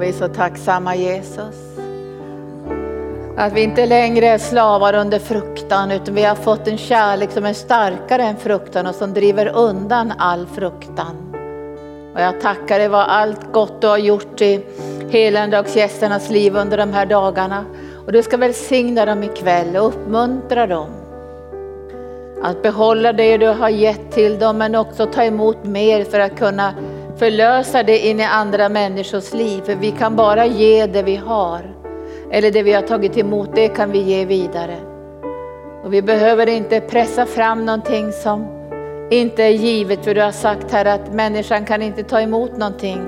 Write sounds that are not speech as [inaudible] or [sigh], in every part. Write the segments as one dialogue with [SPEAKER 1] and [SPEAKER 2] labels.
[SPEAKER 1] Vi är så tacksamma Jesus. Att vi inte längre är slavar under fruktan utan vi har fått en kärlek som är starkare än fruktan och som driver undan all fruktan. Och jag tackar dig för allt gott du har gjort i helandagsgästernas liv under de här dagarna. Och du ska välsigna dem ikväll och uppmuntra dem. Att behålla det du har gett till dem men också ta emot mer för att kunna förlösa det in i andra människors liv. För vi kan bara ge det vi har. Eller det vi har tagit emot, det kan vi ge vidare. Och vi behöver inte pressa fram någonting som inte är givet. För du har sagt här att människan kan inte ta emot någonting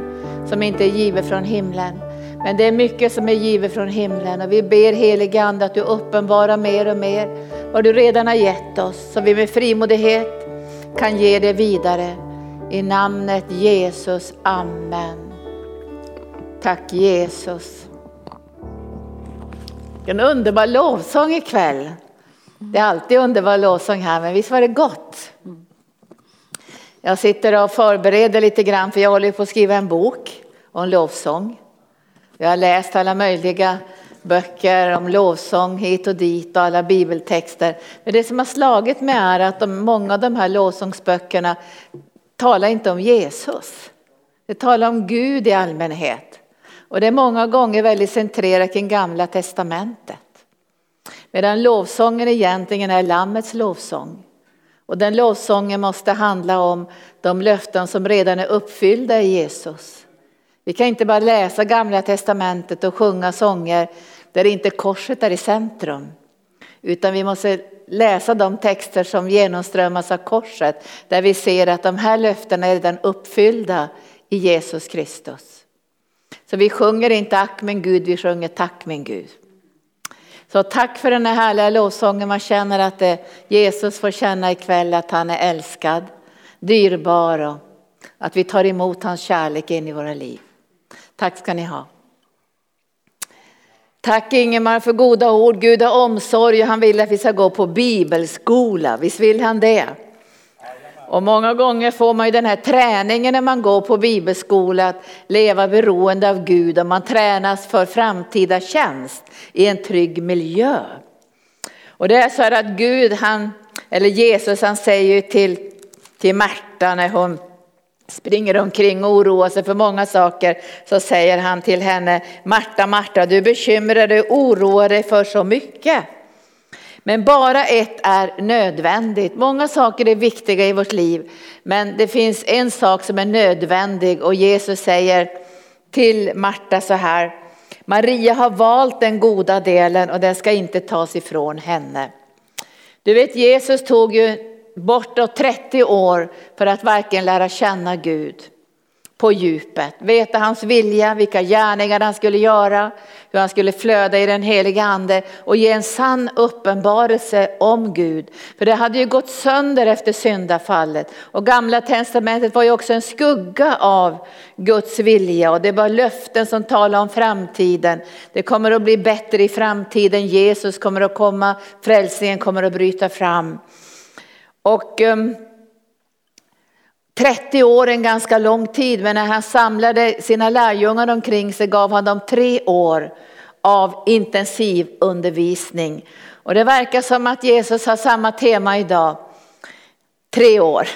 [SPEAKER 1] som inte är givet från himlen. Men det är mycket som är givet från himlen och vi ber helige Ande att du uppenbarar mer och mer vad du redan har gett oss. Så vi med frimodighet kan ge det vidare. I namnet Jesus, Amen. Tack Jesus. En underbar lovsång ikväll. Det är alltid underbar lovsång här, men visst var det gott? Jag sitter och förbereder lite grann för jag håller på att skriva en bok om lovsång. Jag har läst alla möjliga böcker om lovsång hit och dit och alla bibeltexter. Men det som har slagit mig är att de, många av de här lovsångsböckerna talar inte om Jesus. Det talar om Gud i allmänhet. Och det är många gånger väldigt centrerat kring gamla testamentet. Medan lovsången egentligen är Lammets lovsång. Och den lovsången måste handla om de löften som redan är uppfyllda i Jesus. Vi kan inte bara läsa gamla testamentet och sjunga sånger där inte korset är i centrum. Utan vi måste läsa de texter som genomströmmas av korset. Där vi ser att de här löftena är redan uppfyllda i Jesus Kristus. Så vi sjunger inte ack min Gud, vi sjunger tack min Gud. Så tack för den här härliga lovsången. Man känner att det, Jesus får känna ikväll att han är älskad, dyrbar och att vi tar emot hans kärlek in i våra liv. Tack ska ni ha. Tack Ingemar för goda ord. Gud har omsorg och han vill att vi ska gå på bibelskola. Visst vill han det? Och många gånger får man ju den här träningen när man går på bibelskola att leva beroende av Gud och man tränas för framtida tjänst i en trygg miljö. Och det är så här att Gud, han, eller Jesus, han säger till, till Märta när hon springer omkring och oroar sig för många saker så säger han till henne, Marta, Marta, du bekymrar dig och oroar dig för så mycket. Men bara ett är nödvändigt. Många saker är viktiga i vårt liv, men det finns en sak som är nödvändig och Jesus säger till Marta så här, Maria har valt den goda delen och den ska inte tas ifrån henne. Du vet Jesus tog ju bortåt 30 år för att verkligen lära känna Gud på djupet. Veta hans vilja, vilka gärningar han skulle göra, hur han skulle flöda i den heliga ande och ge en sann uppenbarelse om Gud. För det hade ju gått sönder efter syndafallet och gamla testamentet var ju också en skugga av Guds vilja och det var löften som talade om framtiden. Det kommer att bli bättre i framtiden, Jesus kommer att komma, frälsningen kommer att bryta fram. Och ehm, um, 30 år är en ganska lång tid, men när han samlade sina lärjungar omkring sig gav han dem tre år av intensiv undervisning. Och det verkar som att Jesus har samma tema idag. Tre år.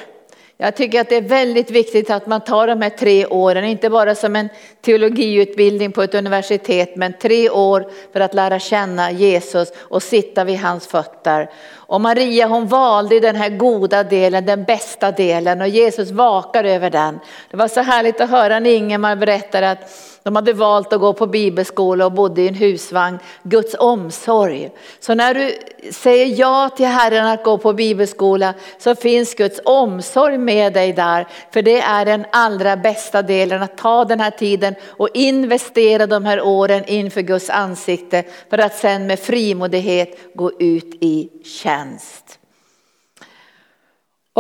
[SPEAKER 1] Jag tycker att det är väldigt viktigt att man tar de här tre åren, inte bara som en teologiutbildning på ett universitet, men tre år för att lära känna Jesus och sitta vid hans fötter. Och Maria hon valde den här goda delen, den bästa delen och Jesus vakar över den. Det var så härligt att höra när Ingemar berättade att de hade valt att gå på bibelskola och bodde i en husvagn. Guds omsorg. Så när du säger ja till Herren att gå på bibelskola så finns Guds omsorg med dig där. För det är den allra bästa delen att ta den här tiden och investera de här åren inför Guds ansikte för att sen med frimodighet gå ut i tjänst.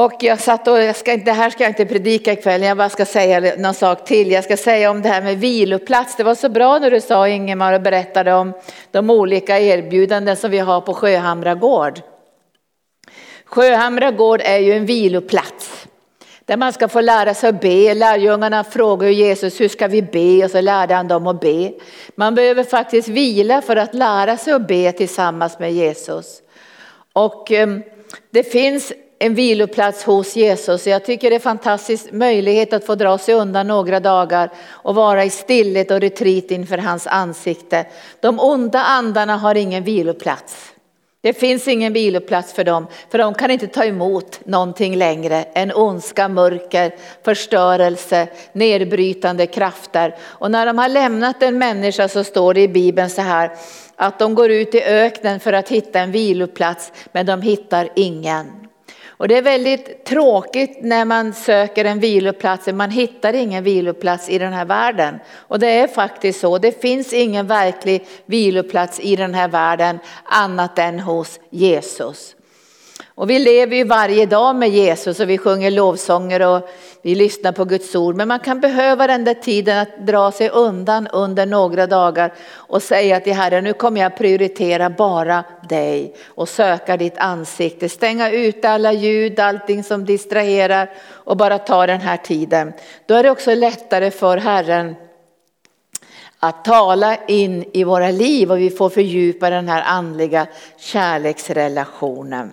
[SPEAKER 1] Och jag satt och, jag ska, det här ska jag inte predika ikväll, jag bara ska säga någon sak till. Jag ska säga om det här med viloplats. Det var så bra när du sa Ingemar och berättade om de olika erbjudanden som vi har på Sjöhamra gård. Sjöhamra gård är ju en viloplats. där man ska få lära sig att be. Lärjungarna frågade Jesus hur ska vi be och så lärde han dem att be. Man behöver faktiskt vila för att lära sig att be tillsammans med Jesus. Och ehm, det finns en viloplats hos Jesus. Jag tycker det är en fantastisk möjlighet att få dra sig undan några dagar och vara i stillhet och retreat inför hans ansikte. De onda andarna har ingen viloplats. Det finns ingen viloplats för dem, för de kan inte ta emot någonting längre än ondska, mörker, förstörelse, nedbrytande krafter. Och när de har lämnat en människa så står det i Bibeln så här att de går ut i öknen för att hitta en viloplats, men de hittar ingen. Och det är väldigt tråkigt när man söker en viloplats, man hittar ingen viloplats i den här världen. Och det är faktiskt så, det finns ingen verklig viloplats i den här världen annat än hos Jesus. Och vi lever ju varje dag med Jesus och vi sjunger lovsånger och vi lyssnar på Guds ord. Men man kan behöva den där tiden att dra sig undan under några dagar och säga till Herren, nu kommer jag prioritera bara dig och söka ditt ansikte. Stänga ut alla ljud, allting som distraherar och bara ta den här tiden. Då är det också lättare för Herren att tala in i våra liv och vi får fördjupa den här andliga kärleksrelationen.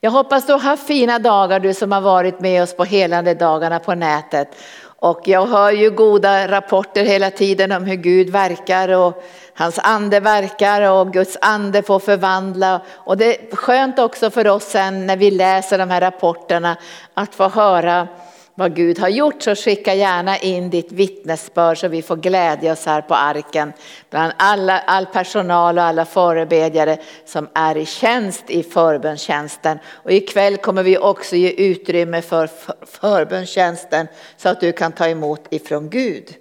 [SPEAKER 1] Jag hoppas du har haft fina dagar du som har varit med oss på helande dagarna på nätet. Och jag hör ju goda rapporter hela tiden om hur Gud verkar och hans ande verkar och Guds ande får förvandla. Och det är skönt också för oss sen när vi läser de här rapporterna att få höra vad Gud har gjort så skicka gärna in ditt vittnesbörd så vi får glädja oss här på arken bland alla, all personal och alla förebedjare som är i tjänst i förbönstjänsten. Och ikväll kommer vi också ge utrymme för förbönstjänsten så att du kan ta emot ifrån Gud.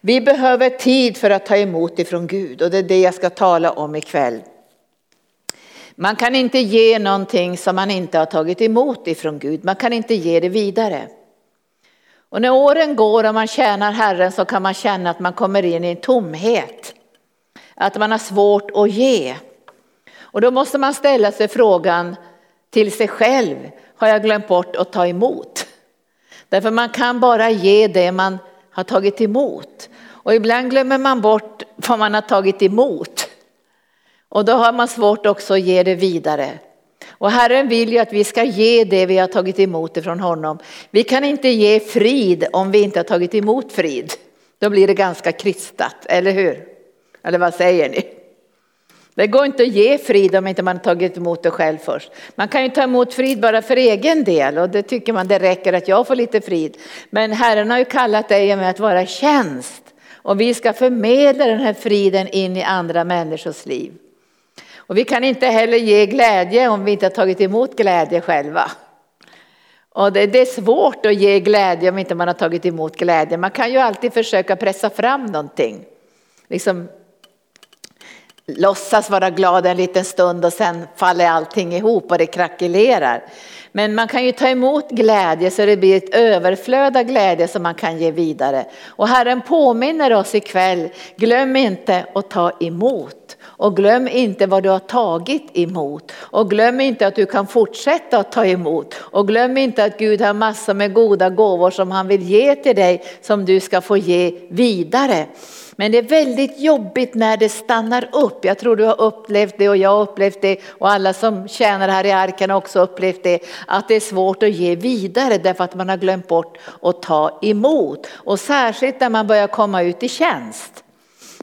[SPEAKER 1] Vi behöver tid för att ta emot ifrån Gud och det är det jag ska tala om ikväll. Man kan inte ge någonting som man inte har tagit emot ifrån Gud. Man kan inte ge det vidare. Och när åren går och man tjänar Herren så kan man känna att man kommer in i en tomhet. Att man har svårt att ge. Och då måste man ställa sig frågan till sig själv, har jag glömt bort att ta emot? Därför man kan bara ge det man har tagit emot. Och ibland glömmer man bort vad man har tagit emot. Och då har man svårt också att ge det vidare. Och Herren vill ju att vi ska ge det vi har tagit emot ifrån honom. Vi kan inte ge frid om vi inte har tagit emot frid. Då blir det ganska kristat, eller hur? Eller vad säger ni? Det går inte att ge frid om inte man har tagit emot det själv först. Man kan ju ta emot frid bara för egen del och det tycker man det räcker att jag får lite frid. Men Herren har ju kallat dig med att vara tjänst och vi ska förmedla den här friden in i andra människors liv. Och vi kan inte heller ge glädje om vi inte har tagit emot glädje själva. Och det, det, är svårt att ge glädje om inte man har tagit emot glädje. Man kan ju alltid försöka pressa fram någonting. Liksom låtsas vara glad en liten stund och sen faller allting ihop och det krackelerar. Men man kan ju ta emot glädje så det blir ett överflöd av glädje som man kan ge vidare. Och Herren påminner oss ikväll, glöm inte att ta emot. Och glöm inte vad du har tagit emot. Och glöm inte att du kan fortsätta att ta emot. Och glöm inte att Gud har massor med goda gåvor som han vill ge till dig som du ska få ge vidare. Men det är väldigt jobbigt när det stannar upp. Jag tror du har upplevt det och jag har upplevt det och alla som tjänar här i arken har också upplevt det. Att det är svårt att ge vidare därför att man har glömt bort att ta emot. Och särskilt när man börjar komma ut i tjänst.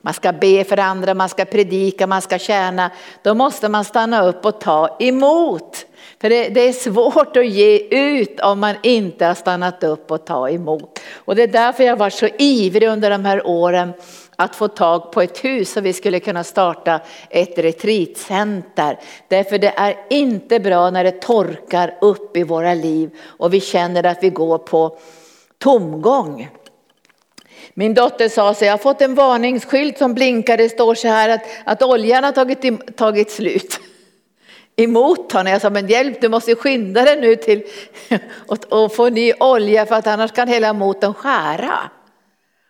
[SPEAKER 1] Man ska be för andra, man ska predika, man ska tjäna. Då måste man stanna upp och ta emot. För det, det, är svårt att ge ut om man inte har stannat upp och ta emot. Och det är därför jag var så ivrig under de här åren att få tag på ett hus så vi skulle kunna starta ett retreatcenter. Därför det är inte bra när det torkar upp i våra liv och vi känner att vi går på tomgång. Min dotter sa så jag har fått en varningsskylt som blinkar, det står så här att, att oljan har tagit, tagit slut. [laughs] Emot honom, jag sa men hjälp du måste skynda dig nu till [laughs] att få ny olja för att annars kan hela motorn skära.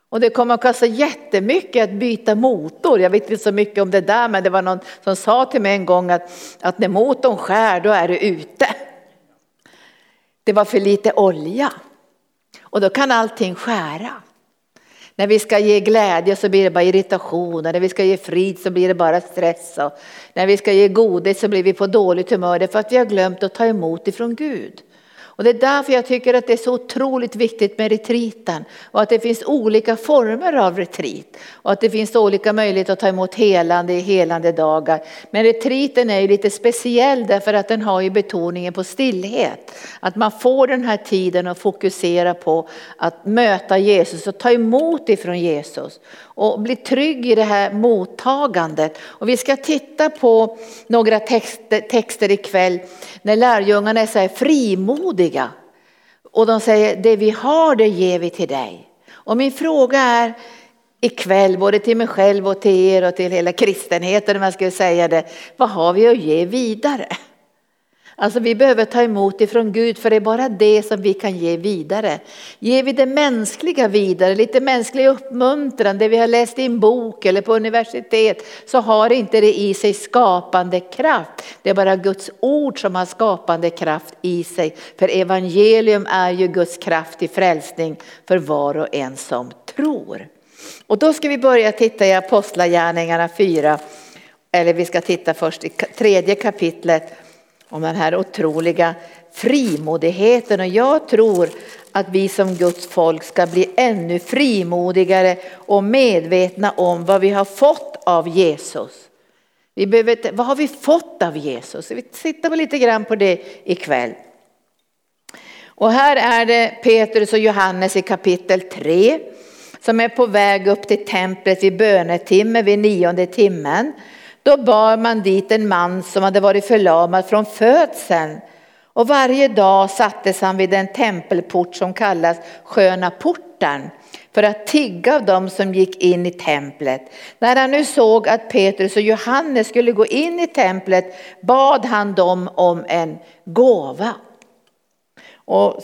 [SPEAKER 1] Och det kommer att kosta jättemycket att byta motor. Jag vet inte så mycket om det där men det var någon som sa till mig en gång att, att när motorn skär då är du ute. det var för lite olja. Och då kan allting skära. När vi ska ge glädje så blir det bara irritation, när vi ska ge frid så blir det bara stress. Och när vi ska ge godhet så blir vi på dåligt humör därför att vi har glömt att ta emot ifrån Gud. Och det är därför jag tycker att det är så otroligt viktigt med retriten och att det finns olika former av retreat och att det finns olika möjligheter att ta emot helande i helande dagar. Men retriten är ju lite speciell därför att den har ju betoningen på stillhet. Att man får den här tiden att fokusera på att möta Jesus och ta emot ifrån Jesus och bli trygg i det här mottagandet. Och vi ska titta på några texter, texter ikväll när lärjungarna är så här frimodiga. Och de säger det vi har det ger vi till dig. Och min fråga är ikväll både till mig själv och till er och till hela kristenheten om jag skulle säga det. Vad har vi att ge vidare? Alltså vi behöver ta emot ifrån Gud för det är bara det som vi kan ge vidare. Ger vi det mänskliga vidare, lite mänsklig uppmuntran, det vi har läst i en bok eller på universitet, så har inte det i sig skapande kraft. Det är bara Guds ord som har skapande kraft i sig. För evangelium är ju Guds kraft i frälsning för var och en som tror. Och då ska vi börja titta i Apostlagärningarna 4, eller vi ska titta först i tredje kapitlet om den här otroliga frimodigheten. Och jag tror att vi som Guds folk ska bli ännu frimodigare och medvetna om vad vi har fått av Jesus. Vi behöver, vad har vi fått av Jesus? Vi tittar lite grann på det ikväll. Och här är det Petrus och Johannes i kapitel 3 som är på väg upp till templet vid bönetimme, vid nionde timmen. Då bar man dit en man som hade varit förlamad från födseln. Och varje dag sattes han vid en tempelport som kallas Sköna porten för att tigga av dem som gick in i templet. När han nu såg att Petrus och Johannes skulle gå in i templet bad han dem om en gåva. Och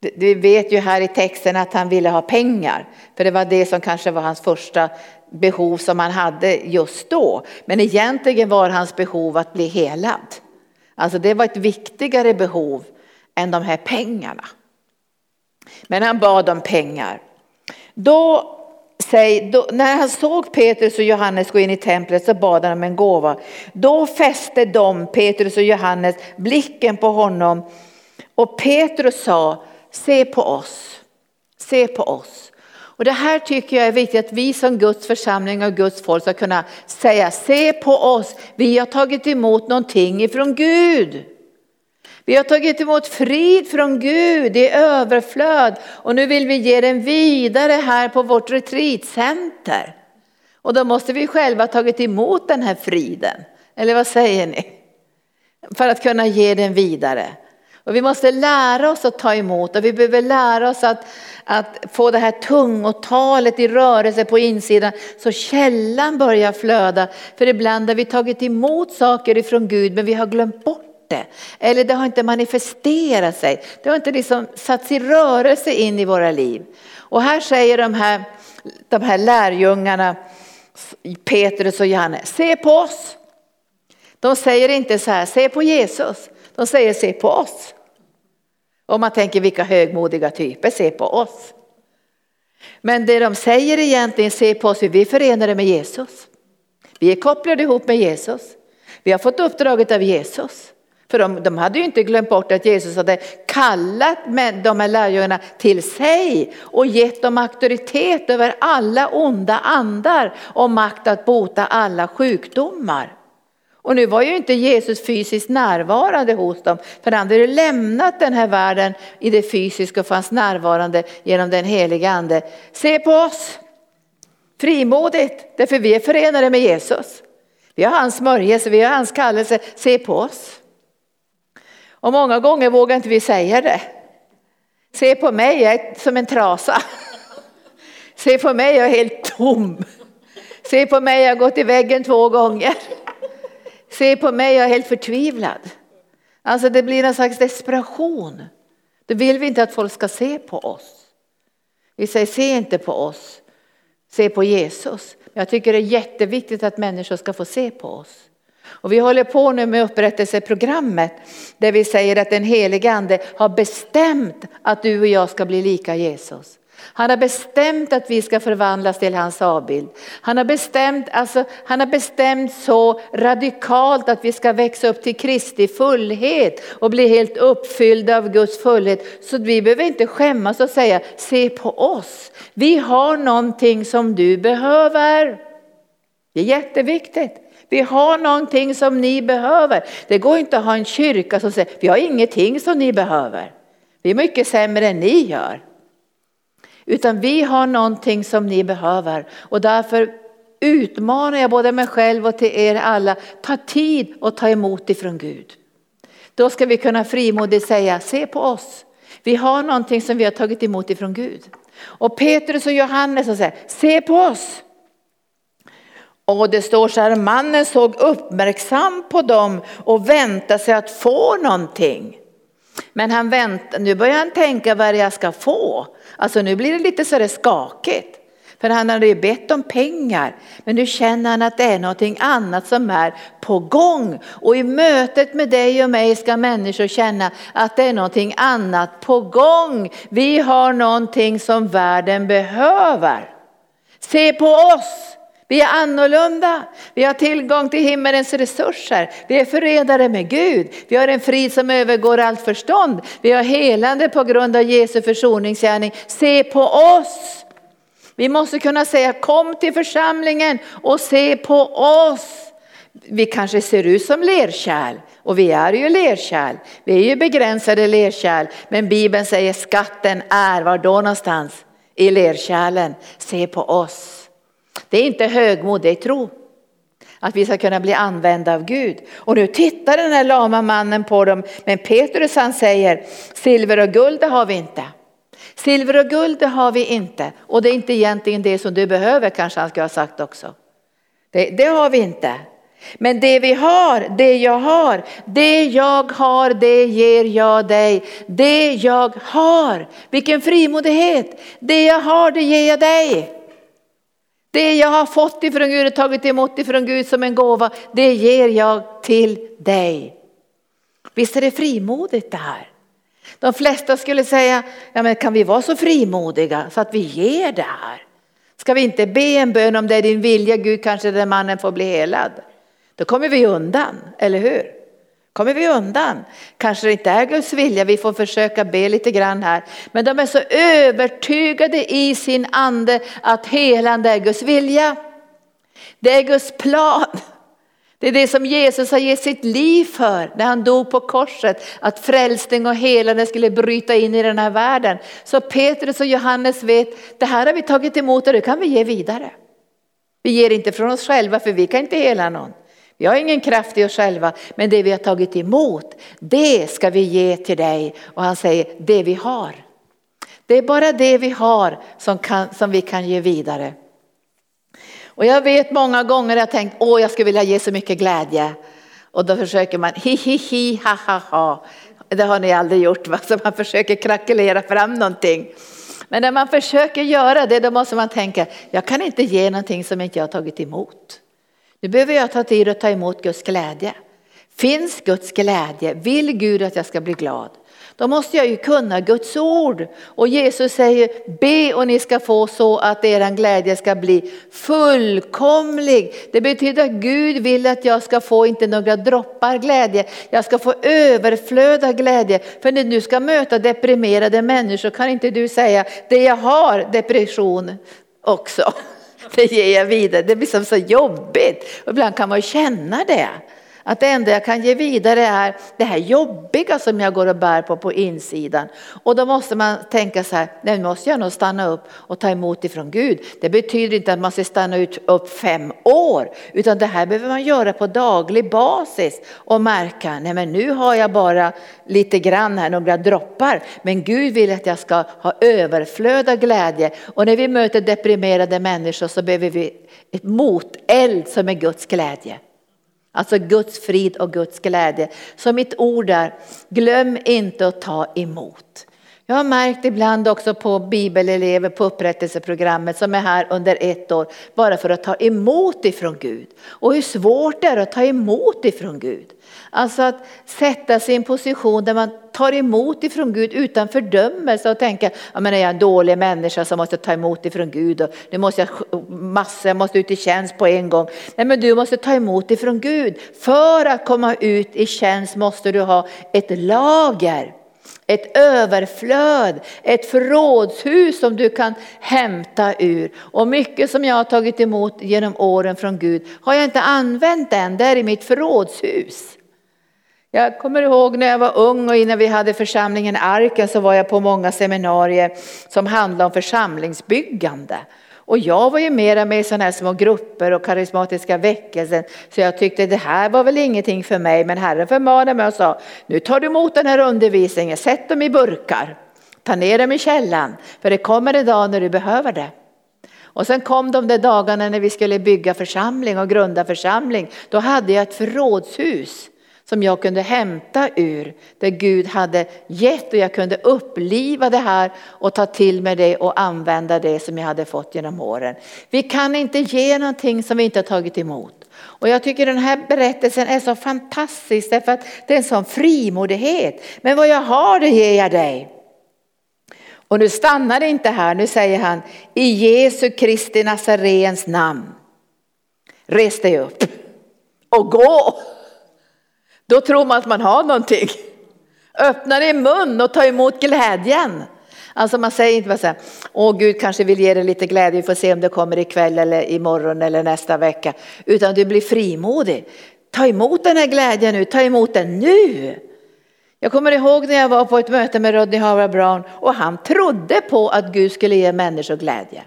[SPEAKER 1] vi vet ju här i texten att han ville ha pengar, för det var det som kanske var hans första behov som han hade just då. Men egentligen var hans behov att bli helad. Alltså det var ett viktigare behov än de här pengarna. Men han bad om pengar. Då, säg, då, när han såg Petrus och Johannes gå in i templet så bad han om en gåva. Då fäste de, Petrus och Johannes, blicken på honom och Petrus sa, se på oss, se på oss. Och det här tycker jag är viktigt att vi som Guds församling och Guds folk ska kunna säga, se på oss, vi har tagit emot någonting ifrån Gud. Vi har tagit emot frid från Gud i överflöd och nu vill vi ge den vidare här på vårt retreatcenter. Och då måste vi själva ha tagit emot den här friden. Eller vad säger ni? För att kunna ge den vidare. Och vi måste lära oss att ta emot och vi behöver lära oss att, att få det här tungotalet i rörelse på insidan så källan börjar flöda. För ibland har vi tagit emot saker ifrån Gud men vi har glömt bort det. Eller det har inte manifesterat sig. Det har inte liksom satts i rörelse in i våra liv. Och här säger de här, de här lärjungarna, Petrus och Johannes, se på oss. De säger inte så här, se på Jesus. De säger se på oss. Och man tänker vilka högmodiga typer, se på oss. Men det de säger egentligen, se på oss, vi är förenade med Jesus. Vi är kopplade ihop med Jesus. Vi har fått uppdraget av Jesus. För de, de hade ju inte glömt bort att Jesus hade kallat de här lärjungarna till sig och gett dem auktoritet över alla onda andar och makt att bota alla sjukdomar. Och nu var ju inte Jesus fysiskt närvarande hos dem, för han hade lämnat den här världen i det fysiska och fanns närvarande genom den heliga ande. Se på oss, frimodigt, därför vi är förenade med Jesus. Vi har hans smörjelse, vi har hans kallelse, se på oss. Och många gånger vågar inte vi säga det. Se på mig, jag är som en trasa. Se på mig, jag är helt tom. Se på mig, jag har gått i väggen två gånger. Se på mig, jag är helt förtvivlad. Alltså det blir en slags desperation. Då vill vi inte att folk ska se på oss. Vi säger se inte på oss, se på Jesus. Jag tycker det är jätteviktigt att människor ska få se på oss. Och vi håller på nu med upprättelseprogrammet där vi säger att den helige ande har bestämt att du och jag ska bli lika Jesus. Han har bestämt att vi ska förvandlas till hans avbild. Han har bestämt, alltså, han har bestämt så radikalt att vi ska växa upp till Kristi fullhet och bli helt uppfyllda av Guds fullhet. Så vi behöver inte skämmas och säga, se på oss. Vi har någonting som du behöver. Det är jätteviktigt. Vi har någonting som ni behöver. Det går inte att ha en kyrka som säger, vi har ingenting som ni behöver. Vi är mycket sämre än ni gör. Utan vi har någonting som ni behöver och därför utmanar jag både mig själv och till er alla, ta tid och ta emot ifrån Gud. Då ska vi kunna frimodigt säga, se på oss. Vi har någonting som vi har tagit emot ifrån Gud. Och Petrus och Johannes säger, se på oss. Och det står så här, mannen såg uppmärksamt på dem och väntade sig att få någonting. Men han väntar, nu börjar han tänka vad jag ska få. Alltså nu blir det lite så det skakigt. För han hade ju bett om pengar. Men nu känner han att det är någonting annat som är på gång. Och i mötet med dig och mig ska människor känna att det är någonting annat på gång. Vi har någonting som världen behöver. Se på oss. Vi är annorlunda. Vi har tillgång till himmelens resurser. Vi är förenade med Gud. Vi har en frid som övergår allt förstånd. Vi har helande på grund av Jesu försoningsgärning. Se på oss. Vi måste kunna säga kom till församlingen och se på oss. Vi kanske ser ut som lerkärl och vi är ju lerkärl. Vi är ju begränsade lerkärl. Men Bibeln säger skatten är, var då någonstans? I lerkärlen. Se på oss. Det är inte högmod, det är tro. Att vi ska kunna bli använda av Gud. Och nu tittar den här lama mannen på dem. Men Petrus han säger, silver och guld det har vi inte. Silver och guld det har vi inte. Och det är inte egentligen det som du behöver kanske han skulle ha sagt också. Det, det har vi inte. Men det vi har, det jag har, det jag har, det ger jag dig. Det jag har, vilken frimodighet. Det jag har, det ger jag dig. Det jag har fått ifrån Gud och tagit emot ifrån Gud som en gåva, det ger jag till dig. Visst är det frimodigt det här? De flesta skulle säga, ja men kan vi vara så frimodiga så att vi ger det här? Ska vi inte be en bön om det är din vilja Gud kanske den mannen får bli helad? Då kommer vi undan, eller hur? Kommer vi undan. Kanske det inte är Guds vilja, vi får försöka be lite grann här. Men de är så övertygade i sin ande att helande är Guds vilja. Det är Guds plan. Det är det som Jesus har gett sitt liv för när han dog på korset. Att frälsning och helande skulle bryta in i den här världen. Så Petrus och Johannes vet, det här har vi tagit emot och det kan vi ge vidare. Vi ger inte från oss själva för vi kan inte hela någon. Vi har ingen kraft i oss själva, men det vi har tagit emot, det ska vi ge till dig. Och han säger, det vi har. Det är bara det vi har som, kan, som vi kan ge vidare. Och jag vet många gånger jag tänkt, åh jag skulle vilja ge så mycket glädje. Och då försöker man, hi hi hi, ha ha ha. Det har ni aldrig gjort va? Så man försöker krackelera fram någonting. Men när man försöker göra det då måste man tänka, jag kan inte ge någonting som inte jag har tagit emot. Nu behöver jag ta tid att ta emot Guds glädje. Finns Guds glädje? Vill Gud att jag ska bli glad? Då måste jag ju kunna Guds ord. Och Jesus säger be och ni ska få så att er glädje ska bli fullkomlig. Det betyder att Gud vill att jag ska få inte några droppar glädje. Jag ska få överflöd av glädje. För när du ska möta deprimerade människor kan inte du säga det jag har depression också. [laughs] det ger jag vidare. Det blir som så jobbigt. Och ibland kan man känna det. Att det enda jag kan ge vidare är det här jobbiga som jag går och bär på på insidan. Och då måste man tänka så här, nu måste jag nog stanna upp och ta emot ifrån Gud. Det betyder inte att man ska stanna ut upp fem år, utan det här behöver man göra på daglig basis och märka, nej men nu har jag bara lite grann här, några droppar, men Gud vill att jag ska ha överflöd av glädje. Och när vi möter deprimerade människor så behöver vi ett moteld som är Guds glädje. Alltså Guds frid och Guds glädje. Så mitt ord är, glöm inte att ta emot. Jag har märkt ibland också på bibelelever på upprättelseprogrammet som är här under ett år bara för att ta emot ifrån Gud. Och hur svårt det är att ta emot ifrån Gud. Alltså att sätta sig i en position där man tar emot ifrån Gud utan fördömelse och tänka, ja men är jag en dålig människa som måste ta emot ifrån Gud och nu måste jag massor, jag måste ut i tjänst på en gång. Nej men du måste ta emot ifrån Gud. För att komma ut i tjänst måste du ha ett lager ett överflöd, ett förrådshus som du kan hämta ur. Och mycket som jag har tagit emot genom åren från Gud har jag inte använt än, det är i mitt förrådshus. Jag kommer ihåg när jag var ung och innan vi hade församlingen Arken så var jag på många seminarier som handlade om församlingsbyggande. Och jag var ju mera med i sådana här små grupper och karismatiska väckelsen. Så jag tyckte det här var väl ingenting för mig. Men Herren förmanade mig och sa, nu tar du emot den här undervisningen, sätt dem i burkar. Ta ner dem i källan, för det kommer en dag när du behöver det. Och sen kom de där dagarna när vi skulle bygga församling och grunda församling. Då hade jag ett förrådshus som jag kunde hämta ur, det Gud hade gett och jag kunde uppliva det här och ta till mig det och använda det som jag hade fått genom åren. Vi kan inte ge någonting som vi inte har tagit emot. Och jag tycker den här berättelsen är så fantastisk därför att det är en sån frimodighet. Men vad jag har det ger jag dig. Och nu stannar det inte här, nu säger han i Jesu Kristi Nazarens namn. Res dig upp och gå. Då tror man att man har någonting. Öppna din mun och ta emot glädjen. Alltså man säger inte bara så här, åh Gud kanske vill ge dig lite glädje, vi får se om det kommer ikväll eller imorgon eller nästa vecka. Utan du blir frimodig. Ta emot den här glädjen nu, ta emot den nu. Jag kommer ihåg när jag var på ett möte med Rodney Howard Brown och han trodde på att Gud skulle ge människor glädje.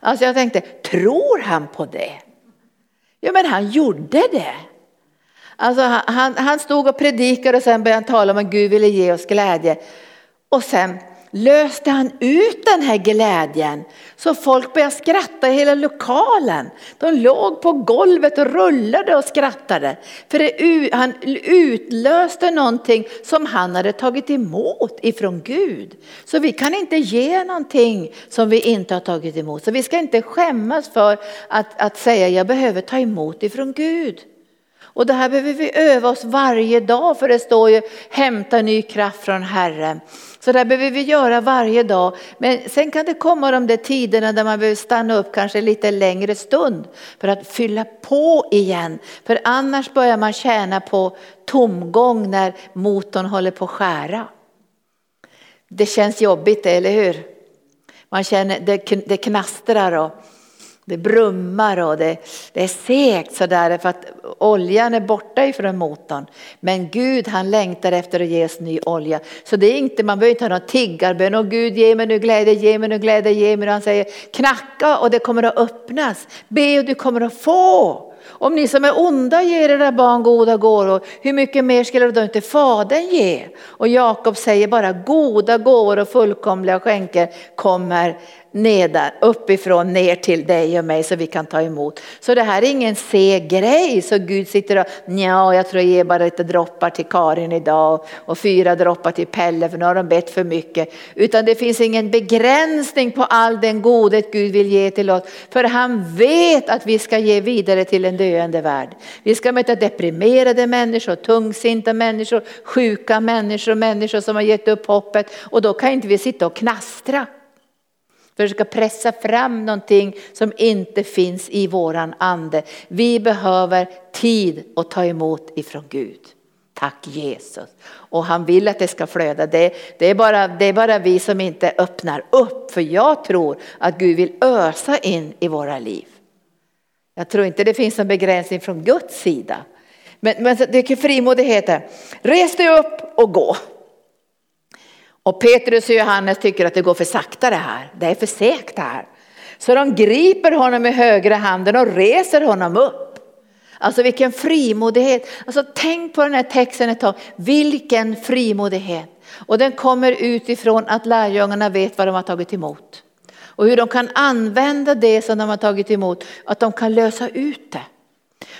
[SPEAKER 1] Alltså jag tänkte, tror han på det? Ja men han gjorde det. Alltså han, han stod och predikade och sen började han tala om att Gud ville ge oss glädje. Och sen löste han ut den här glädjen så folk började skratta i hela lokalen. De låg på golvet och rullade och skrattade. För det, han utlöste någonting som han hade tagit emot ifrån Gud. Så vi kan inte ge någonting som vi inte har tagit emot. Så vi ska inte skämmas för att, att säga jag behöver ta emot ifrån Gud. Och det här behöver vi öva oss varje dag för det står ju hämta ny kraft från Herren. Så det här behöver vi göra varje dag. Men sen kan det komma de där tiderna där man behöver stanna upp kanske lite längre stund för att fylla på igen. För annars börjar man tjäna på tomgång när motorn håller på att skära. Det känns jobbigt, eller hur? Man känner, det, det knastrar och det brummar och det, det är segt sådär för att oljan är borta ifrån motorn. Men Gud han längtar efter att ge oss ny olja. Så det är inte, man behöver inte ha någon tiggarbön. Och Gud ge mig nu glädje, ge mig nu glädje, ge mig. Han säger knacka och det kommer att öppnas. Be och du kommer att få. Om ni som är onda ger era barn goda gåvor, hur mycket mer skulle då inte Fadern ge? Och Jakob säger bara goda gåvor och fullkomliga skänker kommer nedan, uppifrån ner till dig och mig så vi kan ta emot. Så det här är ingen seg grej så Gud sitter och ja, jag tror jag ger bara lite droppar till Karin idag och fyra droppar till Pelle för nu har de bett för mycket. Utan det finns ingen begränsning på all den godhet Gud vill ge till oss. För han vet att vi ska ge vidare till en döende värld. Vi ska möta deprimerade människor, tungsinta människor, sjuka människor, människor som har gett upp hoppet och då kan inte vi sitta och knastra. Försöka pressa fram någonting som inte finns i våran ande. Vi behöver tid att ta emot ifrån Gud. Tack Jesus. Och han vill att det ska flöda. Det, det, är bara, det är bara vi som inte öppnar upp. För jag tror att Gud vill ösa in i våra liv. Jag tror inte det finns någon begränsning från Guds sida. Men, men det är frimodighet. Res dig upp och gå. Och Petrus och Johannes tycker att det går för sakta det här. Det är för segt det här. Så de griper honom i högra handen och reser honom upp. Alltså vilken frimodighet. Alltså tänk på den här texten ett tag. Vilken frimodighet. Och den kommer utifrån att lärjungarna vet vad de har tagit emot. Och hur de kan använda det som de har tagit emot, att de kan lösa ut det.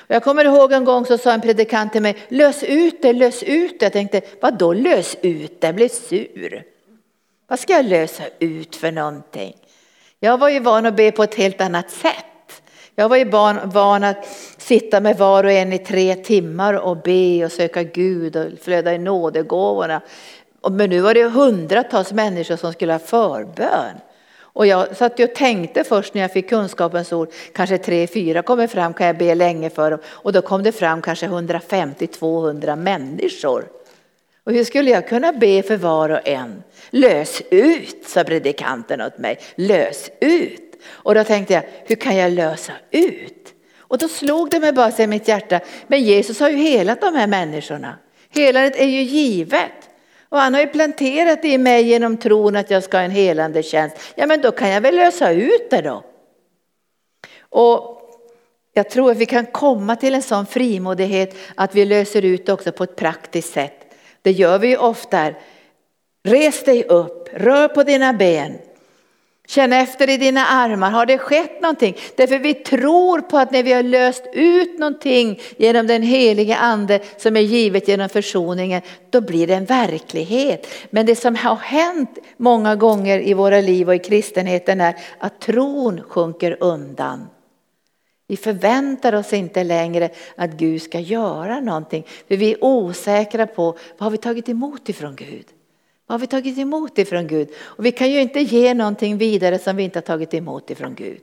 [SPEAKER 1] Jag kommer ihåg en gång så sa en predikant till mig, lös ut det, lös ut det. Jag tänkte, vadå lös ut det, jag blev sur. Vad ska jag lösa ut för någonting? Jag var ju van att be på ett helt annat sätt. Jag var ju van, van att sitta med var och en i tre timmar och be och söka Gud och flöda i nådegåvorna. Men nu var det hundratals människor som skulle ha förbön. Och jag satt och tänkte först när jag fick kunskapens ord, kanske tre, fyra kommer fram, kan jag be länge för dem. Och då kom det fram kanske 150-200 människor. Och hur skulle jag kunna be för var och en? Lös ut, sa predikanten åt mig. Lös ut. Och då tänkte jag, hur kan jag lösa ut? Och då slog det mig bara i mitt hjärta, men Jesus har ju helat de här människorna. Helandet är ju givet. Och han har ju planterat det i mig genom tron att jag ska ha en helande tjänst. Ja men då kan jag väl lösa ut det då. Och jag tror att vi kan komma till en sån frimodighet att vi löser ut det också på ett praktiskt sätt. Det gör vi ju ofta. Res dig upp, rör på dina ben. Känn efter i dina armar, har det skett någonting? Därför vi tror på att när vi har löst ut någonting genom den helige ande som är givet genom försoningen, då blir det en verklighet. Men det som har hänt många gånger i våra liv och i kristenheten är att tron sjunker undan. Vi förväntar oss inte längre att Gud ska göra någonting, för vi är osäkra på vad har vi tagit emot ifrån Gud. Vad har vi tagit emot ifrån Gud? Och vi kan ju inte ge någonting vidare som vi inte har tagit emot ifrån Gud.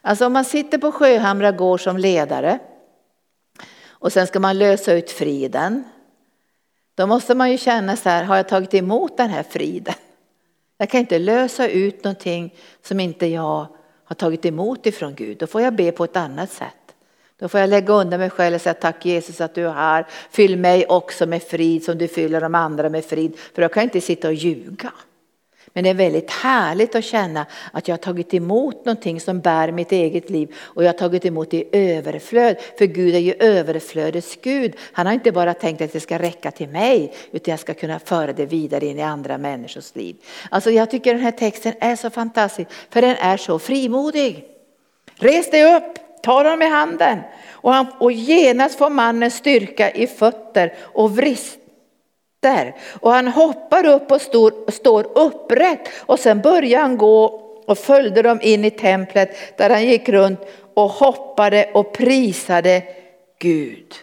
[SPEAKER 1] Alltså om man sitter på Sjöhamra gård som ledare och sen ska man lösa ut friden. Då måste man ju känna så här, har jag tagit emot den här friden? Jag kan inte lösa ut någonting som inte jag har tagit emot ifrån Gud. Då får jag be på ett annat sätt. Då får jag lägga undan mig själv och säga tack Jesus att du är här. Fyll mig också med frid som du fyller de andra med frid. För då kan jag inte sitta och ljuga. Men det är väldigt härligt att känna att jag har tagit emot någonting som bär mitt eget liv och jag har tagit emot det i överflöd. För Gud är ju överflödets Gud. Han har inte bara tänkt att det ska räcka till mig utan jag ska kunna föra det vidare in i andra människors liv. Alltså jag tycker den här texten är så fantastisk för den är så frimodig. Res dig upp! Tar honom i handen och, han, och genast får mannen styrka i fötter och vrister. Och han hoppar upp och står, står upprätt och sen börjar han gå och följde dem in i templet där han gick runt och hoppade och prisade Gud.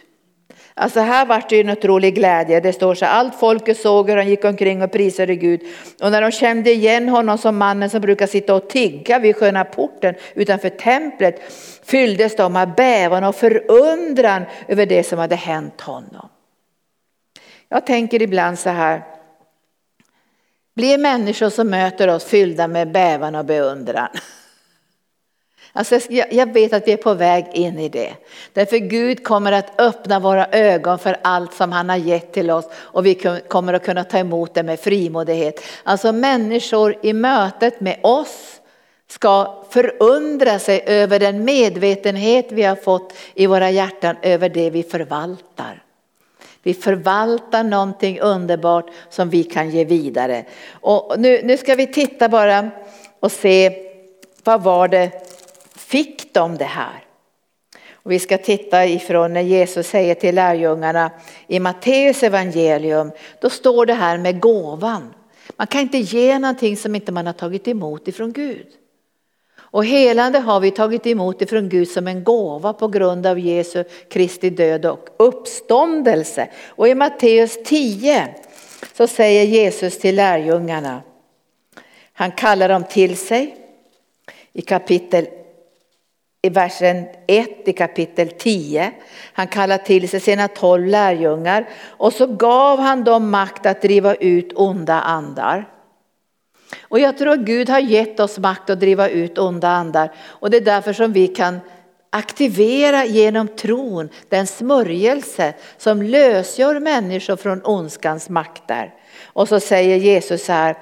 [SPEAKER 1] Alltså här vart det ju en otrolig glädje. Det står så allt folket såg hur han gick omkring och prisade Gud. Och när de kände igen honom som mannen som brukar sitta och tigga vid sköna porten utanför templet fylldes de av bävan och förundran över det som hade hänt honom. Jag tänker ibland så här. Blir människor som möter oss fyllda med bävan och beundran? [laughs] Alltså jag vet att vi är på väg in i det. Därför Gud kommer att öppna våra ögon för allt som han har gett till oss och vi kommer att kunna ta emot det med frimodighet. Alltså människor i mötet med oss ska förundra sig över den medvetenhet vi har fått i våra hjärtan över det vi förvaltar. Vi förvaltar någonting underbart som vi kan ge vidare. Och nu, nu ska vi titta bara och se vad var det fick de det här? Och vi ska titta ifrån när Jesus säger till lärjungarna i Matteus evangelium, då står det här med gåvan. Man kan inte ge någonting som inte man har tagit emot ifrån Gud. Och helande har vi tagit emot ifrån Gud som en gåva på grund av Jesu Kristi död och uppståndelse. Och i Matteus 10 så säger Jesus till lärjungarna, han kallar dem till sig i kapitel i versen 1 i kapitel 10. Han kallar till sig sina tolv lärjungar och så gav han dem makt att driva ut onda andar. Och jag tror att Gud har gett oss makt att driva ut onda andar och det är därför som vi kan aktivera genom tron den smörjelse som lösgör människor från ondskans makter. Och så säger Jesus här,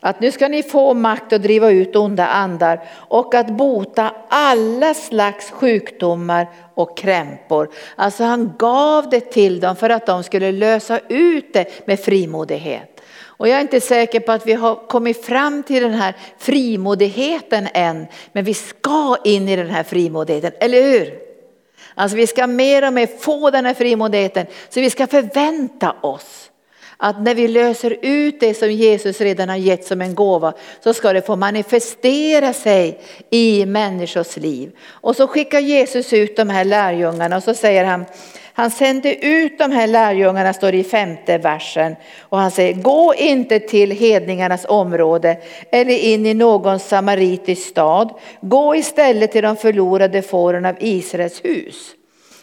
[SPEAKER 1] att nu ska ni få makt att driva ut onda andar och att bota alla slags sjukdomar och krämpor. Alltså han gav det till dem för att de skulle lösa ut det med frimodighet. Och jag är inte säker på att vi har kommit fram till den här frimodigheten än, men vi ska in i den här frimodigheten, eller hur? Alltså vi ska mer och mer få den här frimodigheten, så vi ska förvänta oss Att när vi löser ut det som Jesus redan har gett som en gåva så ska det få manifestera sig i människors liv. Och så skickar Jesus ut de här lärjungarna och så säger han, han sände ut de här lärjungarna, står det i femte versen. Och han säger, gå inte till hedningarnas område eller in i någon samaritisk stad. Gå istället till de förlorade fåren av Israels hus.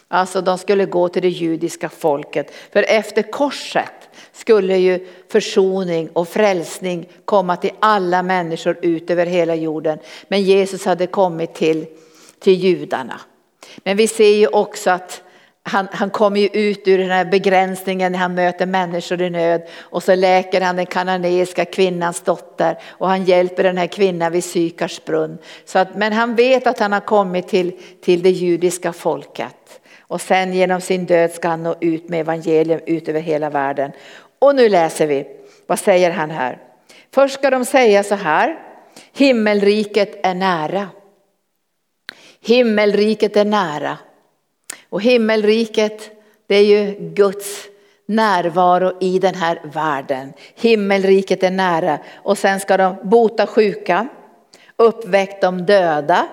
[SPEAKER 1] Alltså de skulle gå till det judiska folket. För efter korset skulle ju försoning och frälsning komma till alla människor ut över hela jorden. Men Jesus hade kommit till, till judarna. Men vi ser ju också att han, han kommer ju ut ur den här begränsningen när han möter människor i nöd och så läker han den kananeiska kvinnans dotter och han hjälper den här kvinnan vid Sykars brunn. Så att, men han vet att han har kommit till, till det judiska folket och sen genom sin död ska han nå ut med evangelium ut över hela världen. Och nu läser vi, vad säger han här? Först ska de säga så här, himmelriket är nära. Himmelriket är nära. Och himmelriket, det är ju Guds närvaro i den här världen. Himmelriket är nära. Och sen ska de bota sjuka, uppväcka de döda,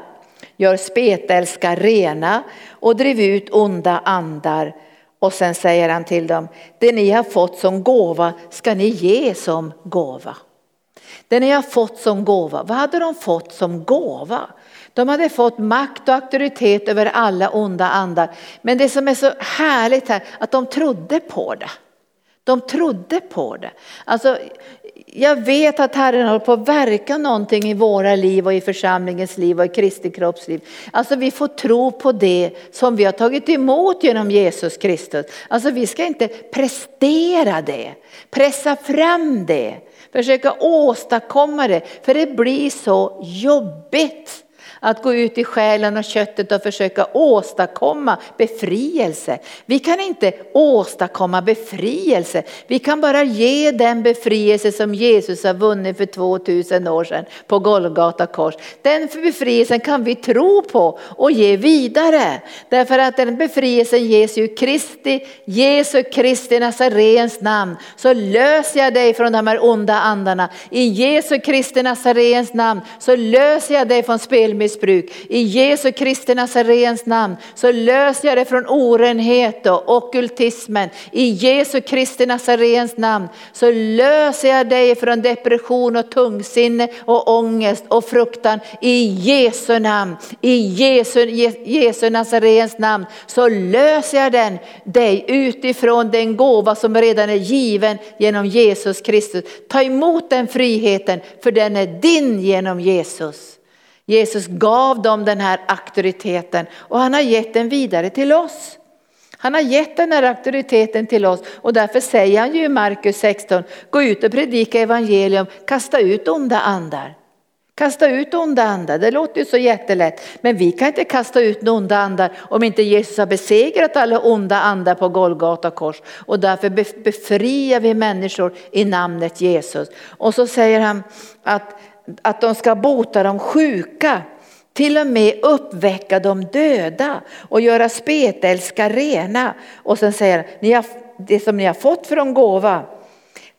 [SPEAKER 1] gör spetälska rena och driv ut onda andar. Och sen säger han till dem, det ni har fått som gåva ska ni ge som gåva. Det ni har fått som gåva, vad hade de fått som gåva? De hade fått makt och auktoritet över alla onda andar. Men det som är så härligt här, att de trodde på det. De trodde på det. Alltså, jag vet att Herren håller på att verka någonting i våra liv och i församlingens liv och i Kristi kroppsliv. Alltså vi får tro på det som vi har tagit emot genom Jesus Kristus. Alltså vi ska inte prestera det, pressa fram det, försöka åstadkomma det, för det blir så jobbigt att gå ut i själen och köttet och försöka åstadkomma befrielse. Vi kan inte åstadkomma befrielse. Vi kan bara ge den befrielse som Jesus har vunnit för 2000 år sedan på Golgata kors. Den befrielsen kan vi tro på och ge vidare. Därför att den befrielsen ges ju Kristi, Jesu Kristi Nazarens namn. Så löser jag dig från de här onda andarna. I Jesu Kristi Nazarens namn så löser jag dig från spelmissbruk missbruk. I Jesu Kristi Nazarens namn så löser jag det från orenhet och okultismen. I Jesu Kristi Nazarens namn så löser jag dig från depression och tungsinne och ångest och fruktan. I Jesu namn, i Jesu, Jesu Nazarens namn så löser jag den, dig utifrån den gåva som redan är given genom Jesus Kristus. Ta emot den friheten för den är din genom Jesus. Jesus gav dem den här auktoriteten och han har gett den vidare till oss. Han har gett den här auktoriteten till oss och därför säger han ju i Markus 16, gå ut och predika evangelium, kasta ut onda andar. Kasta ut onda andar, det låter ju så jättelätt. Men vi kan inte kasta ut onda andar om inte Jesus har besegrat alla onda andar på Golgata kors. Och därför befriar vi människor i namnet Jesus. Och så säger han att att de ska bota de sjuka, till och med uppväcka de döda och göra spetälska rena. Och sen säger han, det som ni har fått från gåva,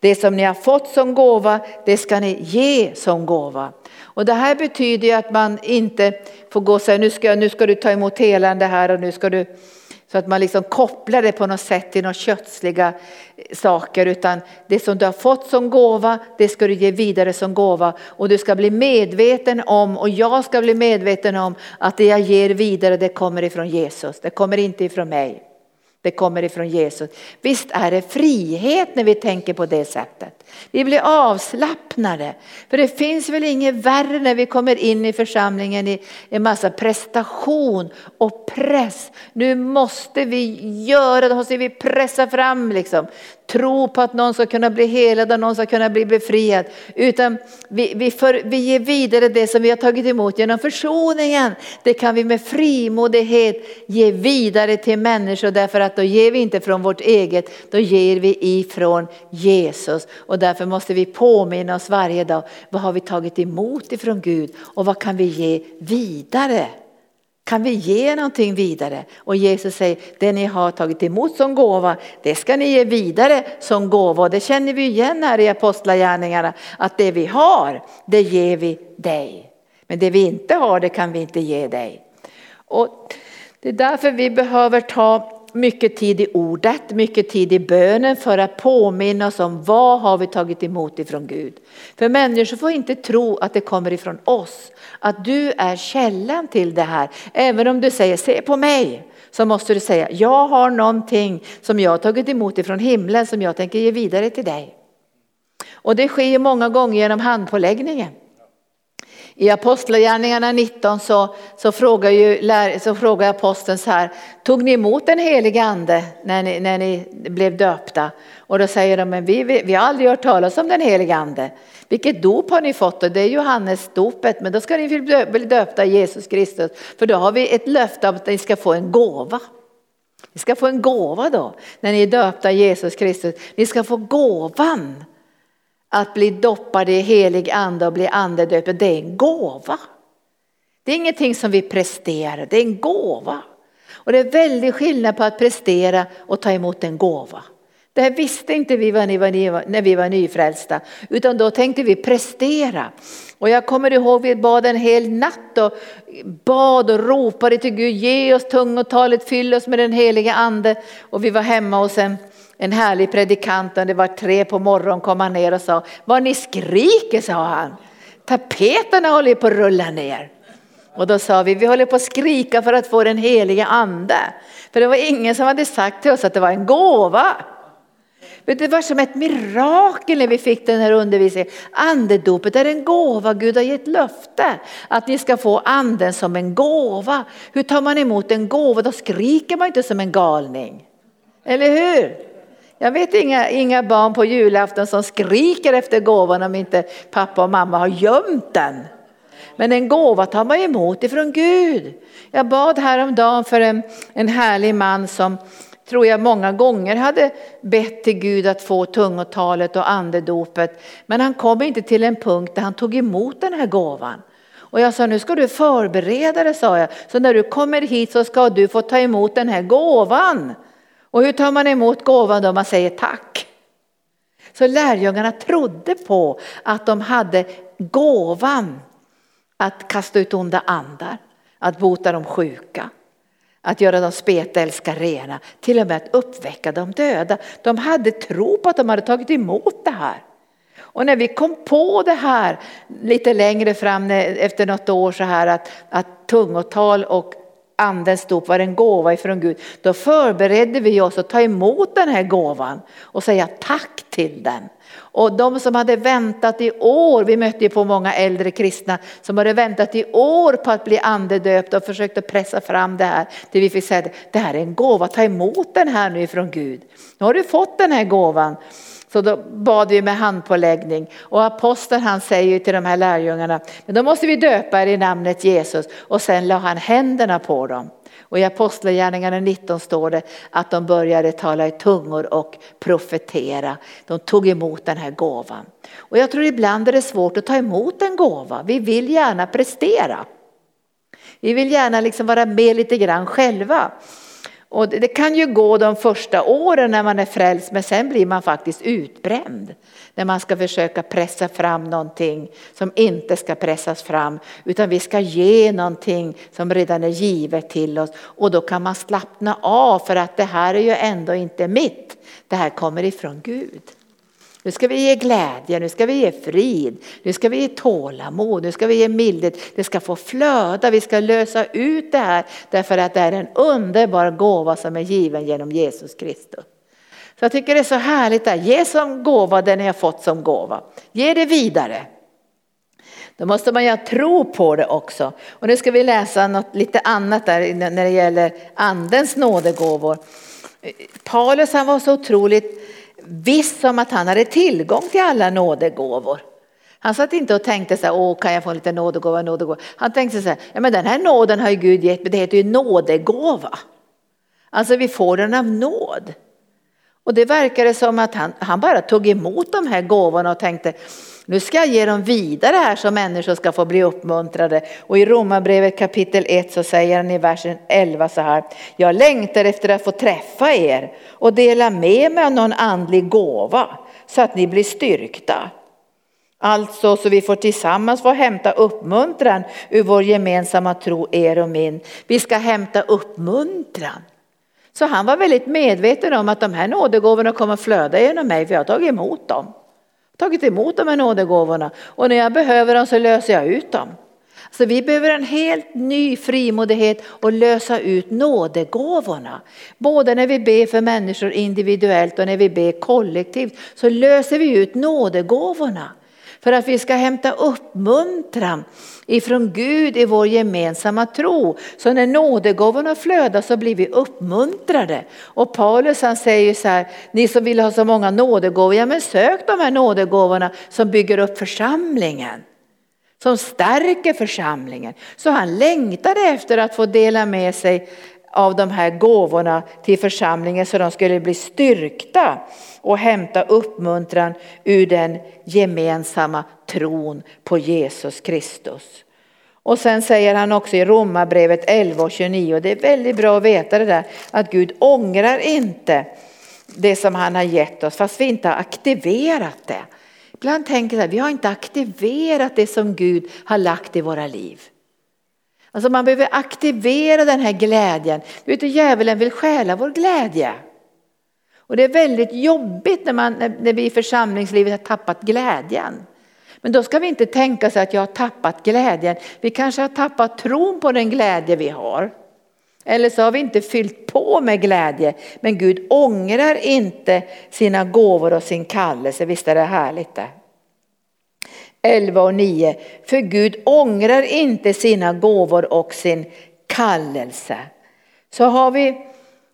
[SPEAKER 1] det som ni har fått som gåva, det ska ni ge som gåva. Och det här betyder ju att man inte får gå och säga, nu ska, nu ska du ta emot helande här och nu ska du så att man liksom kopplar det på något sätt till några kötsliga eh, saker utan det som du har fått som gåva det ska du ge vidare som gåva och du ska bli medveten om och jag ska bli medveten om att det jag ger vidare det kommer ifrån Jesus, det kommer inte ifrån mig. Det kommer ifrån Jesus. Visst är det frihet när vi tänker på det sättet. Vi blir avslappnade. För det finns väl inget värre när vi kommer in i församlingen i en massa prestation och press. Nu måste vi göra, det måste vi pressa fram liksom tro på att någon ska kunna bli helad och någon ska kunna bli befriad. Utan vi, vi, för, vi ger vidare det som vi har tagit emot genom försoningen. Det kan vi med frimodighet ge vidare till människor därför att då ger vi inte från vårt eget, då ger vi ifrån Jesus. Och därför måste vi påminna oss varje dag, vad har vi tagit emot ifrån Gud och vad kan vi ge vidare? Kan vi ge någonting vidare? Och Jesus säger, det ni har tagit emot som gåva, det ska ni ge vidare som gåva. Och det känner vi igen här i Apostlagärningarna, att det vi har, det ger vi dig. Men det vi inte har, det kan vi inte ge dig. Och det är därför vi behöver ta mycket tid i ordet, mycket tid i bönen för att påminna oss om vad har vi tagit emot ifrån Gud. För människor får inte tro att det kommer ifrån oss, att du är källan till det här. Även om du säger se på mig, så måste du säga jag har någonting som jag har tagit emot ifrån himlen som jag tänker ge vidare till dig. Och det sker många gånger genom handpåläggningen. I Apostlagärningarna 19 så, så, frågar ju, så frågar aposteln så här, tog ni emot den helige ande när ni, när ni blev döpta? Och då säger de, men vi, vi, vi har aldrig hört talas om den helige ande. Vilket dop har ni fått? Och det är Johannes dopet, men då ska ni bli döpta i Jesus Kristus. För då har vi ett löfte om att ni ska få en gåva. Ni ska få en gåva då, när ni är döpta i Jesus Kristus. Ni ska få gåvan att bli doppade i helig ande och bli andedöpt. det är en gåva. Det är ingenting som vi presterar, det är en gåva. Och det är väldigt skillnad på att prestera och ta emot en gåva. Det här visste inte vi när vi var nyfrälsta, utan då tänkte vi prestera. Och jag kommer ihåg vi bad en hel natt och bad och ropade till Gud, ge oss tungotalet, fyll oss med den heliga ande. Och vi var hemma hos en en härlig predikant och det var tre på morgonen kom han ner och sa, vad ni skriker sa han. Tapeterna håller på att rulla ner. Och då sa vi, vi håller på att skrika för att få den heliga ande. För det var ingen som hade sagt till oss att det var en gåva. Det var som ett mirakel när vi fick den här undervisningen. Andedopet är en gåva, Gud har gett löfte att ni ska få anden som en gåva. Hur tar man emot en gåva? Då skriker man inte som en galning. Eller hur? Jag vet inga, inga barn på julafton som skriker efter gåvan om inte pappa och mamma har gömt den. Men en gåva tar man emot ifrån Gud. Jag bad häromdagen för en, en härlig man som tror jag många gånger hade bett till Gud att få tungotalet och andedopet. Men han kom inte till en punkt där han tog emot den här gåvan. Och jag sa nu ska du förbereda dig sa jag. Så när du kommer hit så ska du få ta emot den här gåvan. Och hur tar man emot gåvan då man säger tack? Så lärjungarna trodde på att de hade gåvan att kasta ut onda andar, att bota de sjuka, att göra de spetälska rena, till och med att uppväcka de döda. De hade tro på att de hade tagit emot det här. Och när vi kom på det här lite längre fram efter något år så här att, att tungotal och andens dop var en gåva ifrån Gud, då förberedde vi oss att ta emot den här gåvan och säga tack till den. Och de som hade väntat i år, vi mötte ju på många äldre kristna som hade väntat i år på att bli andedöpta och försökte pressa fram det här. Det vi fick säga, det här är en gåva, ta emot den här nu ifrån Gud. Nu har du fått den här gåvan. Så då bad vi med handpåläggning och aposteln han säger till de här lärjungarna, men då måste vi döpa er i namnet Jesus och sen la han händerna på dem. Och i Apostlagärningarna 19 står det att de började tala i tungor och profetera. De tog emot den här gåvan. Och jag tror ibland är det svårt att ta emot en gåva. Vi vill gärna prestera. Vi vill gärna liksom vara med lite grann själva. Och det kan ju gå de första åren när man är frälst men sen blir man faktiskt utbränd. När man ska försöka pressa fram någonting som inte ska pressas fram utan vi ska ge någonting som redan är givet till oss och då kan man slappna av för att det här är ju ändå inte mitt. Det här kommer ifrån Gud. Nu ska vi ge glädje, nu ska vi ge frid, nu ska vi ge tålamod, nu ska vi ge mildhet. Det ska få flöda, vi ska lösa ut det här därför att det är en underbar gåva som är given genom Jesus Kristus. Så jag tycker det är så härligt att ge som gåva det ni har fått som gåva. Ge det vidare. Då måste man ju tro på det också. Och nu ska vi läsa något lite annat där när det gäller andens nådegåvor. Paulus han var så otroligt viss om att han hade tillgång till alla nådegåvor. Han satt inte och tänkte så här, åh kan jag få lite nådegåva, nådegåva. Han tänkte så här, ja men den här nåden har ju Gud gett mig, det heter ju nådegåva. Alltså vi får den av nåd. Och det verkade som att han, han bara tog emot de här gåvorna och tänkte nu ska jag ge dem vidare här så människor ska få bli uppmuntrade. Och i Romarbrevet kapitel 1 så säger han i versen 11 så här. Jag längtar efter att få träffa er och dela med mig av någon andlig gåva så att ni blir styrkta. Alltså så vi får tillsammans få hämta uppmuntran ur vår gemensamma tro, er och min. Vi ska hämta uppmuntran. Så han var väldigt medveten om att de här nådegåvorna kommer flöda genom mig, för jag har tagit emot dem. Tagit emot de här nådegåvorna och när jag behöver dem så löser jag ut dem. Så vi behöver en helt ny frimodighet och lösa ut nådegåvorna. Både när vi ber för människor individuellt och när vi ber kollektivt så löser vi ut nådegåvorna. För att vi ska hämta uppmuntran ifrån Gud i vår gemensamma tro. Så när nådegåvorna flödar så blir vi uppmuntrade. Och Paulus han säger så här, ni som vill ha så många nådegåvor, ja men sök de här nådegåvorna som bygger upp församlingen. Som stärker församlingen. Så han längtade efter att få dela med sig av de här gåvorna till församlingen så de skulle bli styrkta och hämta uppmuntran ur den gemensamma tron på Jesus Kristus. Och sen säger han också i Romarbrevet 11 och 29, och det är väldigt bra att veta det där, att Gud ångrar inte det som han har gett oss fast vi inte har aktiverat det. Ibland tänker jag att vi har inte aktiverat det som Gud har lagt i våra liv. Alltså man behöver aktivera den här glädjen. Du vet, djävulen vill stjäla vår glädje. Och det är väldigt jobbigt när, man, när vi i församlingslivet har tappat glädjen. Men då ska vi inte tänka sig att jag har tappat glädjen. Vi kanske har tappat tron på den glädje vi har. Eller så har vi inte fyllt på med glädje. Men Gud ångrar inte sina gåvor och sin kallelse. Visst är det härligt det? 11 och 9. För Gud ångrar inte sina gåvor och sin kallelse. Så har vi,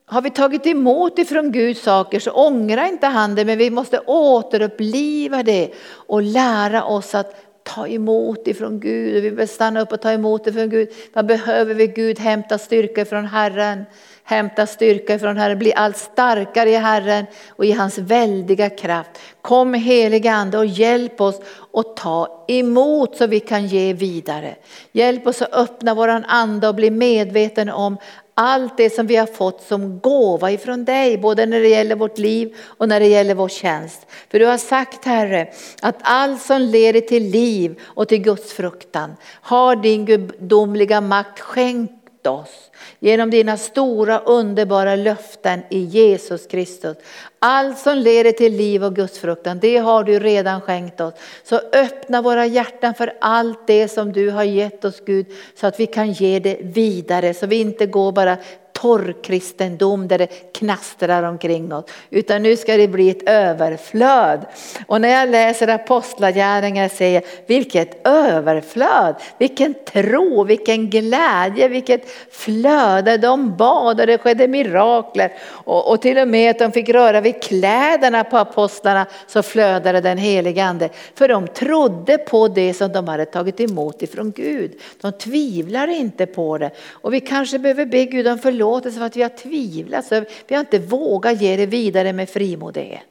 [SPEAKER 1] har vi tagit emot ifrån Gud saker så ångrar inte han det men vi måste återuppliva det och lära oss att ta emot ifrån Gud. Vi behöver stanna upp och ta emot ifrån Gud. Vad behöver vi Gud? Hämta styrka från Herren. Hämta styrka ifrån Herren, bli allt starkare i Herren och i hans väldiga kraft. Kom heliga Ande och hjälp oss att ta emot så vi kan ge vidare. Hjälp oss att öppna våran ande och bli medveten om allt det som vi har fått som gåva ifrån dig, både när det gäller vårt liv och när det gäller vår tjänst. För du har sagt Herre, att allt som leder till liv och till Guds fruktan har din gudomliga makt skänkt oss genom dina stora underbara löften i Jesus Kristus. Allt som leder till liv och gudsfruktan, det har du redan skänkt oss. Så öppna våra hjärtan för allt det som du har gett oss Gud, så att vi kan ge det vidare, så vi inte går bara torrkristendom där det knastrar omkring oss. Utan nu ska det bli ett överflöd. Och när jag läser apostlagärningar säger jag, vilket överflöd, vilken tro, vilken glädje, vilket flöde. De bad och det skedde mirakler. Och, och till och med att de fick röra vid kläderna på apostlarna så flödade den helige ande. För de trodde på det som de hade tagit emot ifrån Gud. De tvivlar inte på det. Och vi kanske behöver be Gud om förlåtelse förlåtelse för att vi har tvivlat, så vi har inte vågat ge det vidare med frimodighet.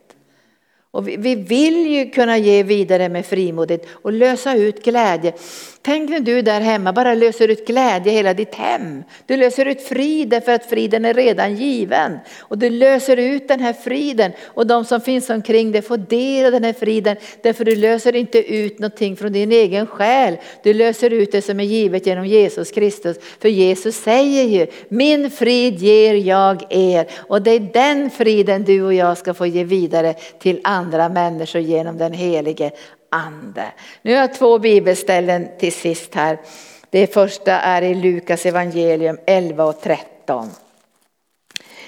[SPEAKER 1] Och vi, vi vill ju kunna ge vidare med frimodighet och lösa ut glädje. Tänk när du där hemma bara löser ut glädje i hela ditt hem. Du löser ut frid för att friden är redan given. Och du löser ut den här friden och de som finns omkring dig får del av den här friden. Därför du löser inte ut någonting från din egen själ. Du löser ut det som är givet genom Jesus Kristus. För Jesus säger ju, min frid ger jag er. Och det är den friden du och jag ska få ge vidare till andra människor genom den helige ande. Nu har jag två bibelställen till sist här. Det första är i Lukas evangelium 11 och 13.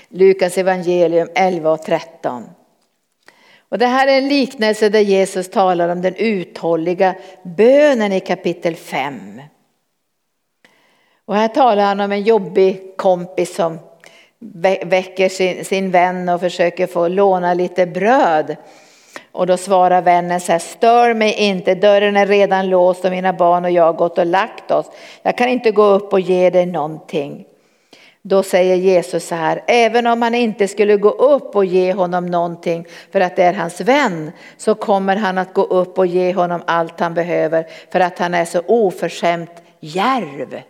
[SPEAKER 1] Lukas evangelium 11 och 13. Och det här är en liknelse där Jesus talar om den uthålliga bönen i kapitel 5. Och här talar han om en jobbig kompis som väcker sin, sin vän och försöker få låna lite bröd. Och då svarar vännen så här, stör mig inte, dörren är redan låst och mina barn och jag har gått och lagt oss. Jag kan inte gå upp och ge dig någonting. Då säger Jesus så här, även om han inte skulle gå upp och ge honom någonting för att det är hans vän, så kommer han att gå upp och ge honom allt han behöver för att han är så oförskämt järv.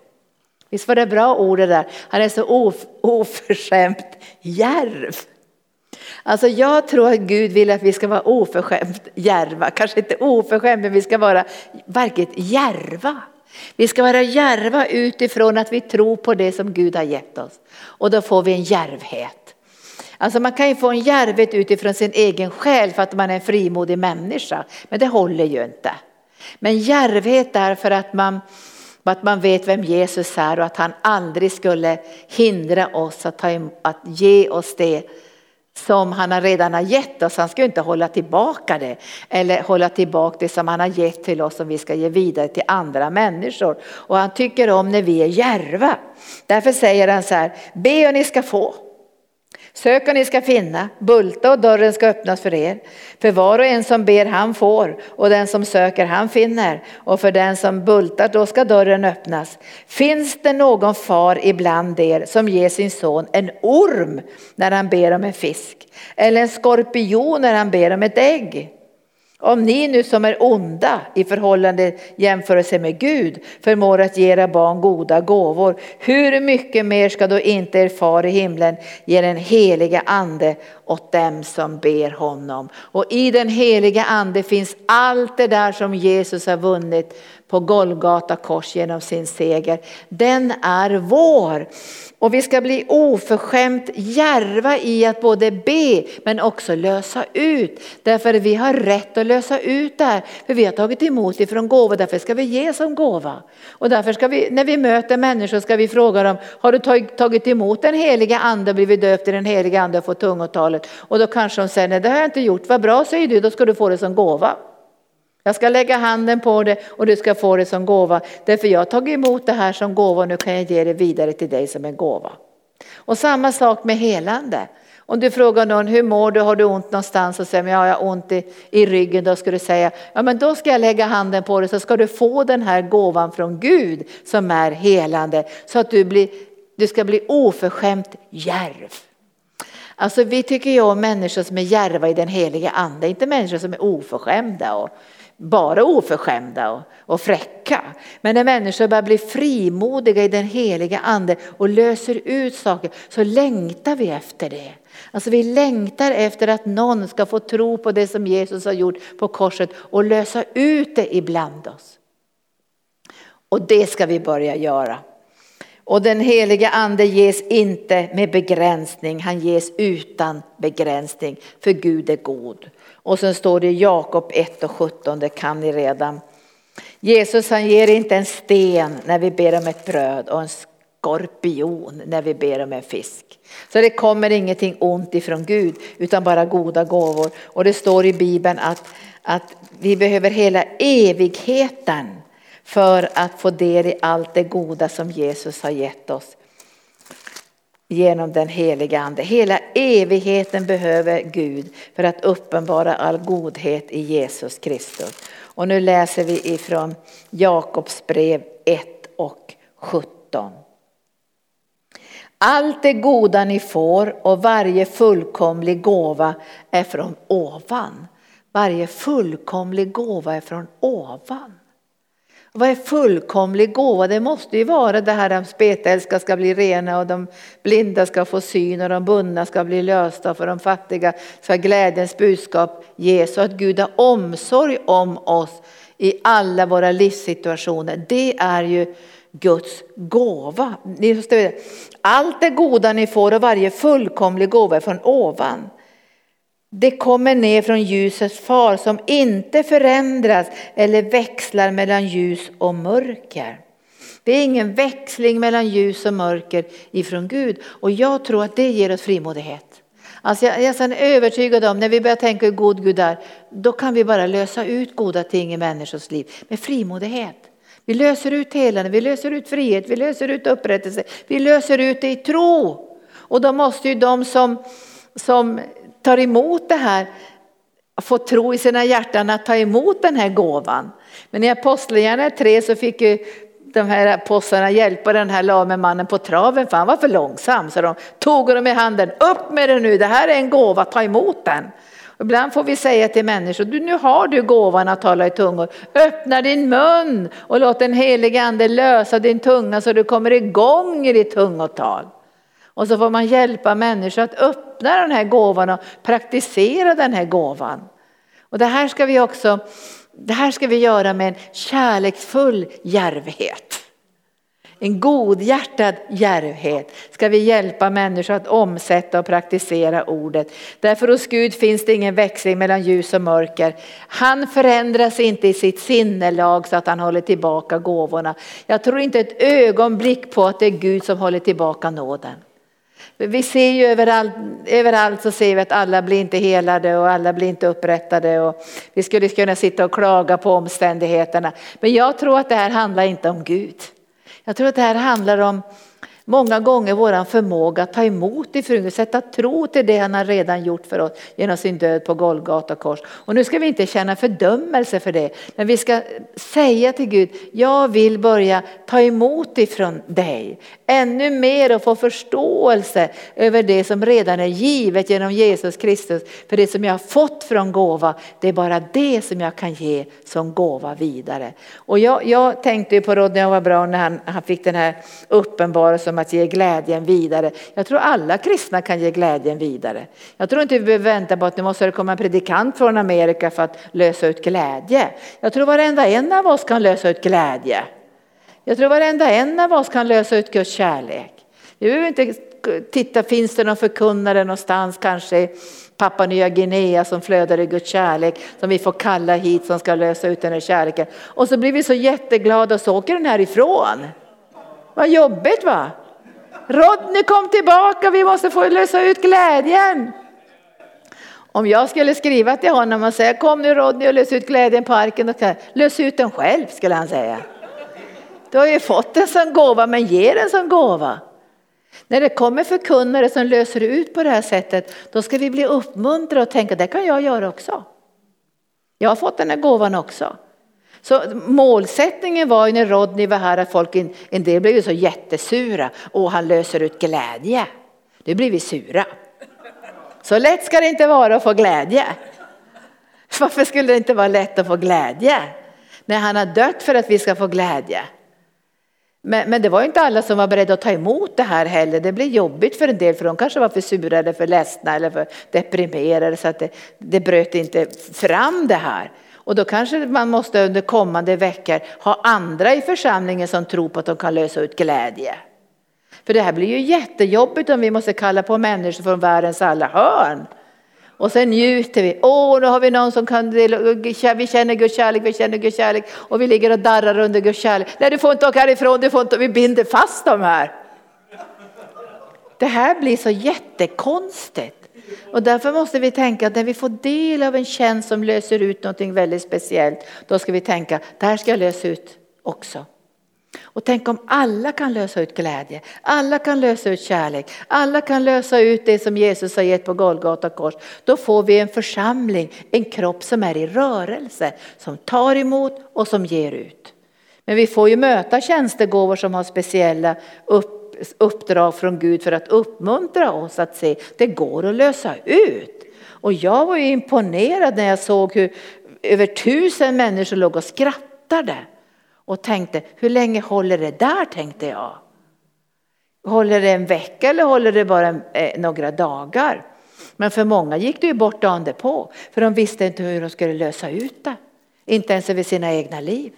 [SPEAKER 1] Visst var det bra ord det där? Han är så of, oförskämt järv. Alltså jag tror att Gud vill att vi ska vara oförskämt järva, kanske inte oförskämt men vi ska vara verkligt järva. Vi ska vara järva utifrån att vi tror på det som Gud har gett oss. Och då får vi en järvhet. Alltså man kan ju få en järvhet utifrån sin egen själ för att man är en frimodig människa. Men det håller ju inte. Men järvhet därför att man, att man vet vem Jesus är och att han aldrig skulle hindra oss att, ta, att ge oss det som han redan har gett oss. Han ska inte hålla tillbaka det eller hålla tillbaka det som han har gett till oss som vi ska ge vidare till andra människor. Och han tycker om när vi är järva. Därför säger han så här, be och ni ska få. Sök och ni ska finna, bulta och dörren ska öppnas för er. För var och en som ber han får och den som söker han finner. Och för den som bultar då ska dörren öppnas. Finns det någon far ibland er som ger sin son en orm när han ber om en fisk? Eller en skorpion när han ber om ett ägg? Om ni nu som är onda i förhållande jämförelse med Gud förmår att ge era barn goda gåvor, hur mycket mer ska då inte er far i himlen ge den heliga ande åt dem som ber honom? Och i den heliga ande finns allt det där som Jesus har vunnit på Golgata kors genom sin seger. Den är vår. Och vi ska bli oförskämt järva i att både be men också lösa ut. Därför att vi har rätt att lösa ut det här. För vi har tagit emot ifrån gåva, därför ska vi ge som gåva. Och därför ska vi, när vi möter människor ska vi fråga dem, har du tagit emot den heliga ande och blivit döpt i den heliga ande och fått tungotalet? Och då kanske de säger, nej det har jag inte gjort, vad bra säger du, då ska du få det som gåva. Jag ska lägga handen på det och du ska få det som gåva. Därför jag har tagit emot det här som gåva och nu kan jag ge det vidare till dig som en gåva. Och samma sak med helande. Om du frågar någon hur mår du, har du ont någonstans och säger ja, jag har ont i, i ryggen, då ska du säga ja men då ska jag lägga handen på dig så ska du få den här gåvan från Gud som är helande så att du, blir, du ska bli oförskämt järv. Alltså vi tycker ju om människor som är järva i den heliga ande, inte människor som är oförskämda och bara oförskämda och, och fräcka. Men när människor börjar bli frimodiga i den heliga ande och löser ut saker så längtar vi efter det. Alltså vi längtar efter att någon ska få tro på det som Jesus har gjort på korset och lösa ut det ibland oss. Och det ska vi börja göra. Och den heliga ande ges inte med begränsning, han ges utan begränsning, för Gud är god. Och sen står det i Jakob 1 och 17, det kan ni redan. Jesus han ger inte en sten när vi ber om ett bröd och en skorpion när vi ber om en fisk. Så det kommer ingenting ont ifrån Gud utan bara goda gåvor. Och det står i Bibeln att, att vi behöver hela evigheten för att få del i allt det goda som Jesus har gett oss genom den heliga ande. Hela evigheten behöver Gud för att uppenbara all godhet i Jesus Kristus. Och nu läser vi ifrån Jakobs brev 1 och 17. Allt det goda ni får och varje fullkomlig gåva är från ovan. Varje fullkomlig gåva är från ovan. Vad är fullkomlig gåva? Det måste ju vara det här att spetälska ska bli rena och de blinda ska få syn och de bundna ska bli lösta för de fattiga ska glädjens budskap ges och att Gud har omsorg om oss i alla våra livssituationer. Det är ju Guds gåva. Allt det goda ni får och varje fullkomlig gåva är från ovan. Det kommer ner från ljusets far som inte förändras eller växlar mellan ljus och mörker. Det är ingen växling mellan ljus och mörker ifrån Gud och jag tror att det ger oss frimodighet. Alltså jag, jag är övertygad om när vi börjar tänka hur god Gud är, då kan vi bara lösa ut goda ting i människors liv med frimodighet. Vi löser ut helande, vi löser ut frihet, vi löser ut upprättelse, vi löser ut det i tro. Och då måste ju de som, som tar emot det här, får tro i sina hjärtan att ta emot den här gåvan. Men i Apostlagärningarna 3 så fick ju de här apostlarna hjälpa den här lame mannen på traven för han var för långsam. Så de tog honom i handen, upp med det nu, det här är en gåva, ta emot den. Ibland får vi säga till människor, du, nu har du gåvan att tala i tungor. Öppna din mun och låt den helige ande lösa din tunga så du kommer igång i ditt tungotal. Och så får man hjälpa människor att öppna den här gåvan och praktisera den här gåvan. Och det här ska vi också, det här ska vi göra med en kärleksfull järvhet. En godhjärtad djärvhet ska vi hjälpa människor att omsätta och praktisera ordet. Därför hos Gud finns det ingen växling mellan ljus och mörker. Han förändras inte i sitt sinnelag så att han håller tillbaka gåvorna. Jag tror inte ett ögonblick på att det är Gud som håller tillbaka nåden. Vi ser ju överallt, överallt så ser vi att alla blir inte helade och alla blir inte upprättade och vi skulle kunna sitta och klaga på omständigheterna. Men jag tror att det här handlar inte om Gud. Jag tror att det här handlar om många gånger vår förmåga att ta emot ifrån Gud, sätta tro till det han har redan gjort för oss genom sin död på Golgata kors. Och nu ska vi inte känna fördömelse för det, men vi ska säga till Gud, jag vill börja ta emot ifrån dig. Ännu mer och få förståelse över det som redan är givet genom Jesus Kristus. För det som jag har fått från gåva, det är bara det som jag kan ge som gåva vidare. Och jag, jag tänkte ju på Rodney var bra när han, han fick den här uppenbarelsen att ge glädjen vidare. Jag tror alla kristna kan ge glädjen vidare. Jag tror inte vi behöver vänta på att nu måste det komma en predikant från Amerika för att lösa ut glädje. Jag tror varenda en av oss kan lösa ut glädje. Jag tror varenda en av oss kan lösa ut Guds kärlek. Vi behöver inte titta, finns det någon förkunnare någonstans kanske i Papua Nya Guinea som flödar i Guds kärlek som vi får kalla hit som ska lösa ut den här kärleken. Och så blir vi så jätteglada och så åker den härifrån. Vad jobbigt va? Rodney kom tillbaka, vi måste få lösa ut glädjen. Om jag skulle skriva till honom och säga kom nu Rodney och lös ut glädjen på arken, då lös ut den själv skulle han säga. Du har ju fått en sån gåva men ge den som gåva. När det kommer förkunnare som löser ut på det här sättet då ska vi bli uppmuntrade och tänka det kan jag göra också. Jag har fått den här gåvan också. Så målsättningen var ju när Rodney var här att folk, en del blev ju så jättesura och han löser ut glädje. Nu blir vi sura. Så lätt ska det inte vara att få glädje. Varför skulle det inte vara lätt att få glädje? När han har dött för att vi ska få glädje. Men, men, det var inte alla som var beredda att ta emot det här heller. Det blev jobbigt för en del för de kanske var för sura eller för ledsna eller för deprimerade så att det, det bröt inte fram det här. Och då kanske man måste under kommande veckor ha andra i församlingen som tror på att de kan lösa ut glädje. För det här blir ju jättejobbigt om vi måste kalla på människor från världens alla hörn. Och sen njuter vi. Åh, nu har vi någon som kan dela, vi känner Guds kärlek, vi känner Guds kärlek och vi ligger och darrar under Guds kärlek. Nej, du får inte åka härifrån, du får inte, vi binder fast dem här. Det här blir så jättekonstigt. Och därför måste vi tänka att när vi får del av en tjänst som löser ut någonting väldigt speciellt, då ska vi tänka, det här ska jag lösa ut också. Och tänk om alla kan lösa ut glädje, alla kan lösa ut kärlek, alla kan lösa ut det som Jesus har gett på Golgata kors. Då får vi en församling, en kropp som är i rörelse, som tar emot och som ger ut. Men vi får ju möta tjänstegåvor som har speciella upp uppdrag från Gud för att uppmuntra oss att se det går att lösa ut. Och jag var ju imponerad när jag såg hur över tusen människor låg och skrattade och tänkte hur länge håller det där tänkte jag. Håller det en vecka eller håller det bara eh, några dagar? Men för många gick det ju bort dagen på för de visste inte hur de skulle lösa ut det. Inte ens över sina egna liv.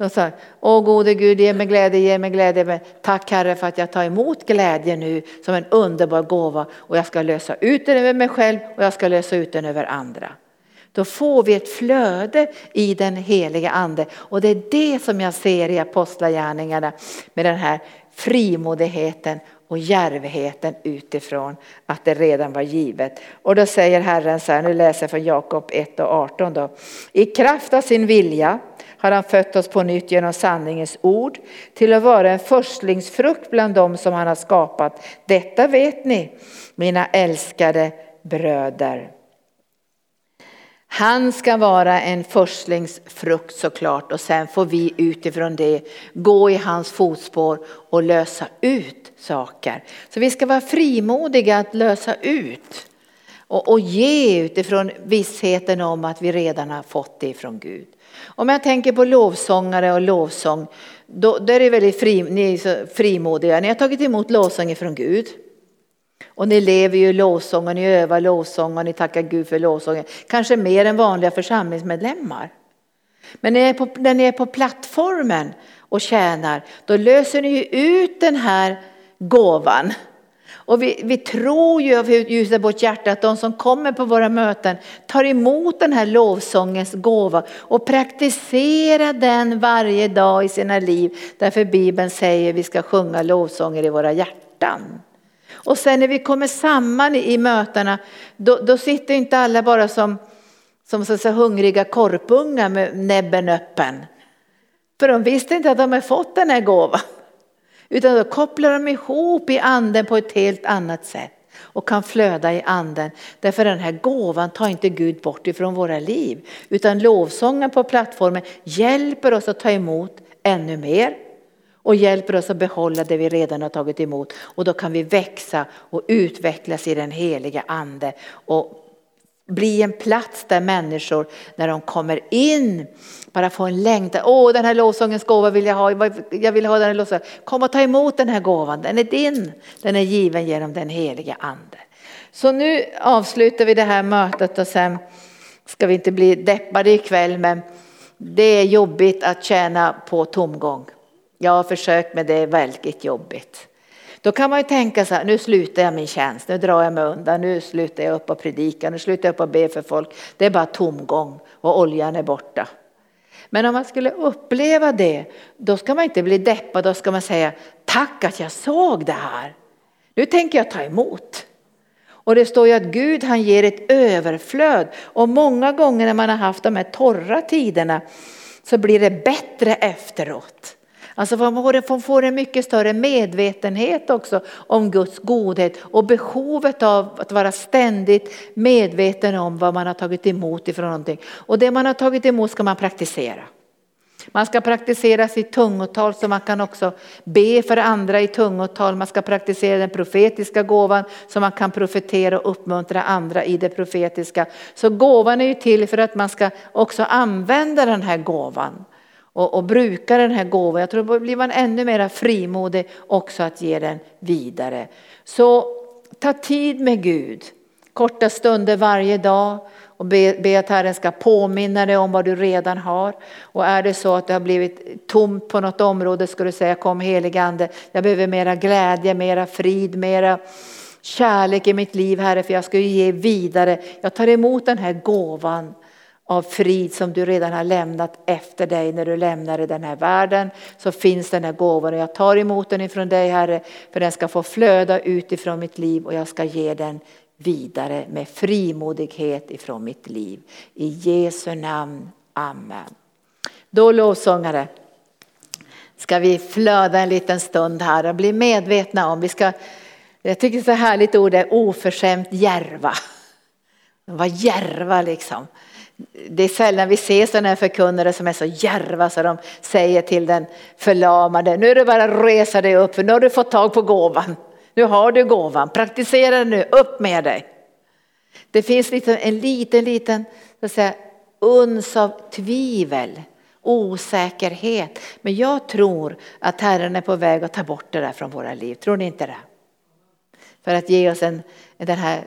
[SPEAKER 1] De sa, åh gode Gud, ge mig glädje, ge mig glädje. tack Herre för att jag tar emot glädje nu som en underbar gåva och jag ska lösa ut den över mig själv och jag ska lösa ut den över andra. Då får vi ett flöde i den heliga ande och det är det som jag ser i apostlagärningarna med den här frimodigheten och järvheten utifrån att det redan var givet. Och då säger Herren så här, nu läser jag från Jakob 1 och 18 då. I kraft av sin vilja har han fött oss på nytt genom sanningens ord till att vara en förstlingsfrukt bland dem som han har skapat. Detta vet ni, mina älskade bröder. Han ska vara en förstlingsfrukt såklart och sen får vi utifrån det gå i hans fotspår och lösa ut saker. Så vi ska vara frimodiga att lösa ut och, och ge utifrån vissheten om att vi redan har fått det från Gud. Om jag tänker på lovsångare och lovsång, då, då är det väldigt fri, ni är så frimodiga. Ni har tagit emot lovsång från Gud. Och ni lever ju lovsång och ni övar lovsång och ni tackar Gud för lovsången. Kanske mer än vanliga församlingsmedlemmar. Men när ni är på, när ni är på plattformen och tjänar, då löser ni ju ut den här gåvan. Och vi, vi tror ju av ljuset vårt hjärta att de som kommer på våra möten tar emot den här lovsångens gåva och praktiserar den varje dag i sina liv. Därför Bibeln säger att vi ska sjunga lovsånger i våra hjärtan. Och sen när vi kommer samman i mötena, då, då sitter inte alla bara som, som så säga, hungriga korpungar med näbben öppen. För de visste inte att de har fått den här gåvan. Utan då kopplar de ihop i anden på ett helt annat sätt och kan flöda i anden. Därför den här gåvan tar inte Gud bort ifrån våra liv. Utan lovsången på plattformen hjälper oss att ta emot ännu mer och hjälper oss att behålla det vi redan har tagit emot. Och då kan vi växa och utvecklas i den heliga ande och bli en plats där människor när de kommer in bara får en längtan. Åh, den här lovsångens gåva vill jag ha. Jag vill ha den här lovsången. Kom och ta emot den här gåvan. Den är din. Den är given genom den heliga ande. Så nu avslutar vi det här mötet och sen ska vi inte bli deppade ikväll men det är jobbigt att tjäna på tomgång. Jag har försökt med det är väldigt jobbigt. Då kan man ju tänka så här, nu slutar jag min tjänst, nu drar jag mig undan, nu slutar jag upp och predika, nu slutar jag upp och be för folk. Det är bara tomgång och oljan är borta. Men om man skulle uppleva det, då ska man inte bli deppad, då ska man säga tack att jag såg det här. Nu tänker jag ta emot. Och det står ju att Gud han ger ett överflöd och många gånger när man har haft de här torra tiderna så blir det bättre efteråt. Alltså man får en mycket större medvetenhet också om Guds godhet och behovet av att vara ständigt medveten om vad man har tagit emot ifrån någonting. Och det man har tagit emot ska man praktisera. Man ska praktisera sitt tungotal så man kan också be för andra i tungotal. Man ska praktisera den profetiska gåvan så man kan profetera och uppmuntra andra i det profetiska. Så gåvan är ju till för att man ska också använda den här gåvan och, och bruka den här gåvan. Jag tror då blir man ännu mer frimodig också att ge den vidare. Så ta tid med Gud, korta stunder varje dag och be, be att Herren ska påminna dig om vad du redan har. Och är det så att det har blivit tomt på något område ska du säga kom helige ande, jag behöver mera glädje, mera frid, mera kärlek i mitt liv Herre för jag ska ju ge vidare. Jag tar emot den här gåvan av frid som du redan har lämnat efter dig när du lämnade den här världen. Så finns den här gåvan och jag tar emot den ifrån dig Herre för den ska få flöda utifrån mitt liv och jag ska ge den vidare med frimodighet ifrån mitt liv. I Jesu namn, Amen. Då lovsångare ska vi flöda en liten stund här och bli medvetna om, vi ska, jag tycker det är så härligt ord är oförskämt järva. Var järva liksom det är sällan vi ser sådana här förkunnare som är så järva så de säger till den förlamade, nu är det bara att resa dig upp för nu har du fått tag på gåvan. Nu har du gåvan, praktisera den nu, upp med dig. Det finns liksom en liten, liten så att säga, uns av tvivel, osäkerhet. Men jag tror att Herren är på väg att ta bort det där från våra liv. Tror ni inte det? För att ge oss en, den här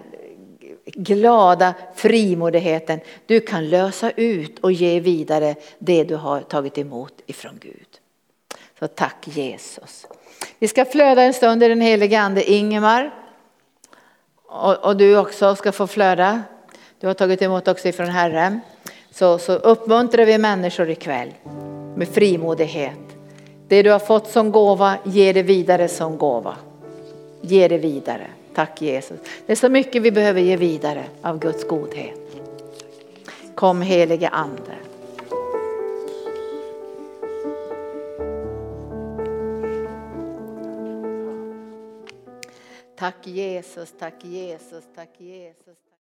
[SPEAKER 1] glada frimodigheten. Du kan lösa ut och ge vidare det du har tagit emot ifrån Gud. Så tack Jesus. Vi ska flöda en stund i den helige ande Ingemar. Och, och, du också ska få flöda. Du har tagit emot också ifrån Herren. Så, så uppmuntrar vi människor ikväll med frimodighet. Det du har fått som gåva, ge det vidare som gåva. Ge det vidare. Tack Jesus. Det är så mycket vi behöver ge vidare av Guds godhet. Kom helige Ande. Tack Jesus, tack Jesus, tack Jesus.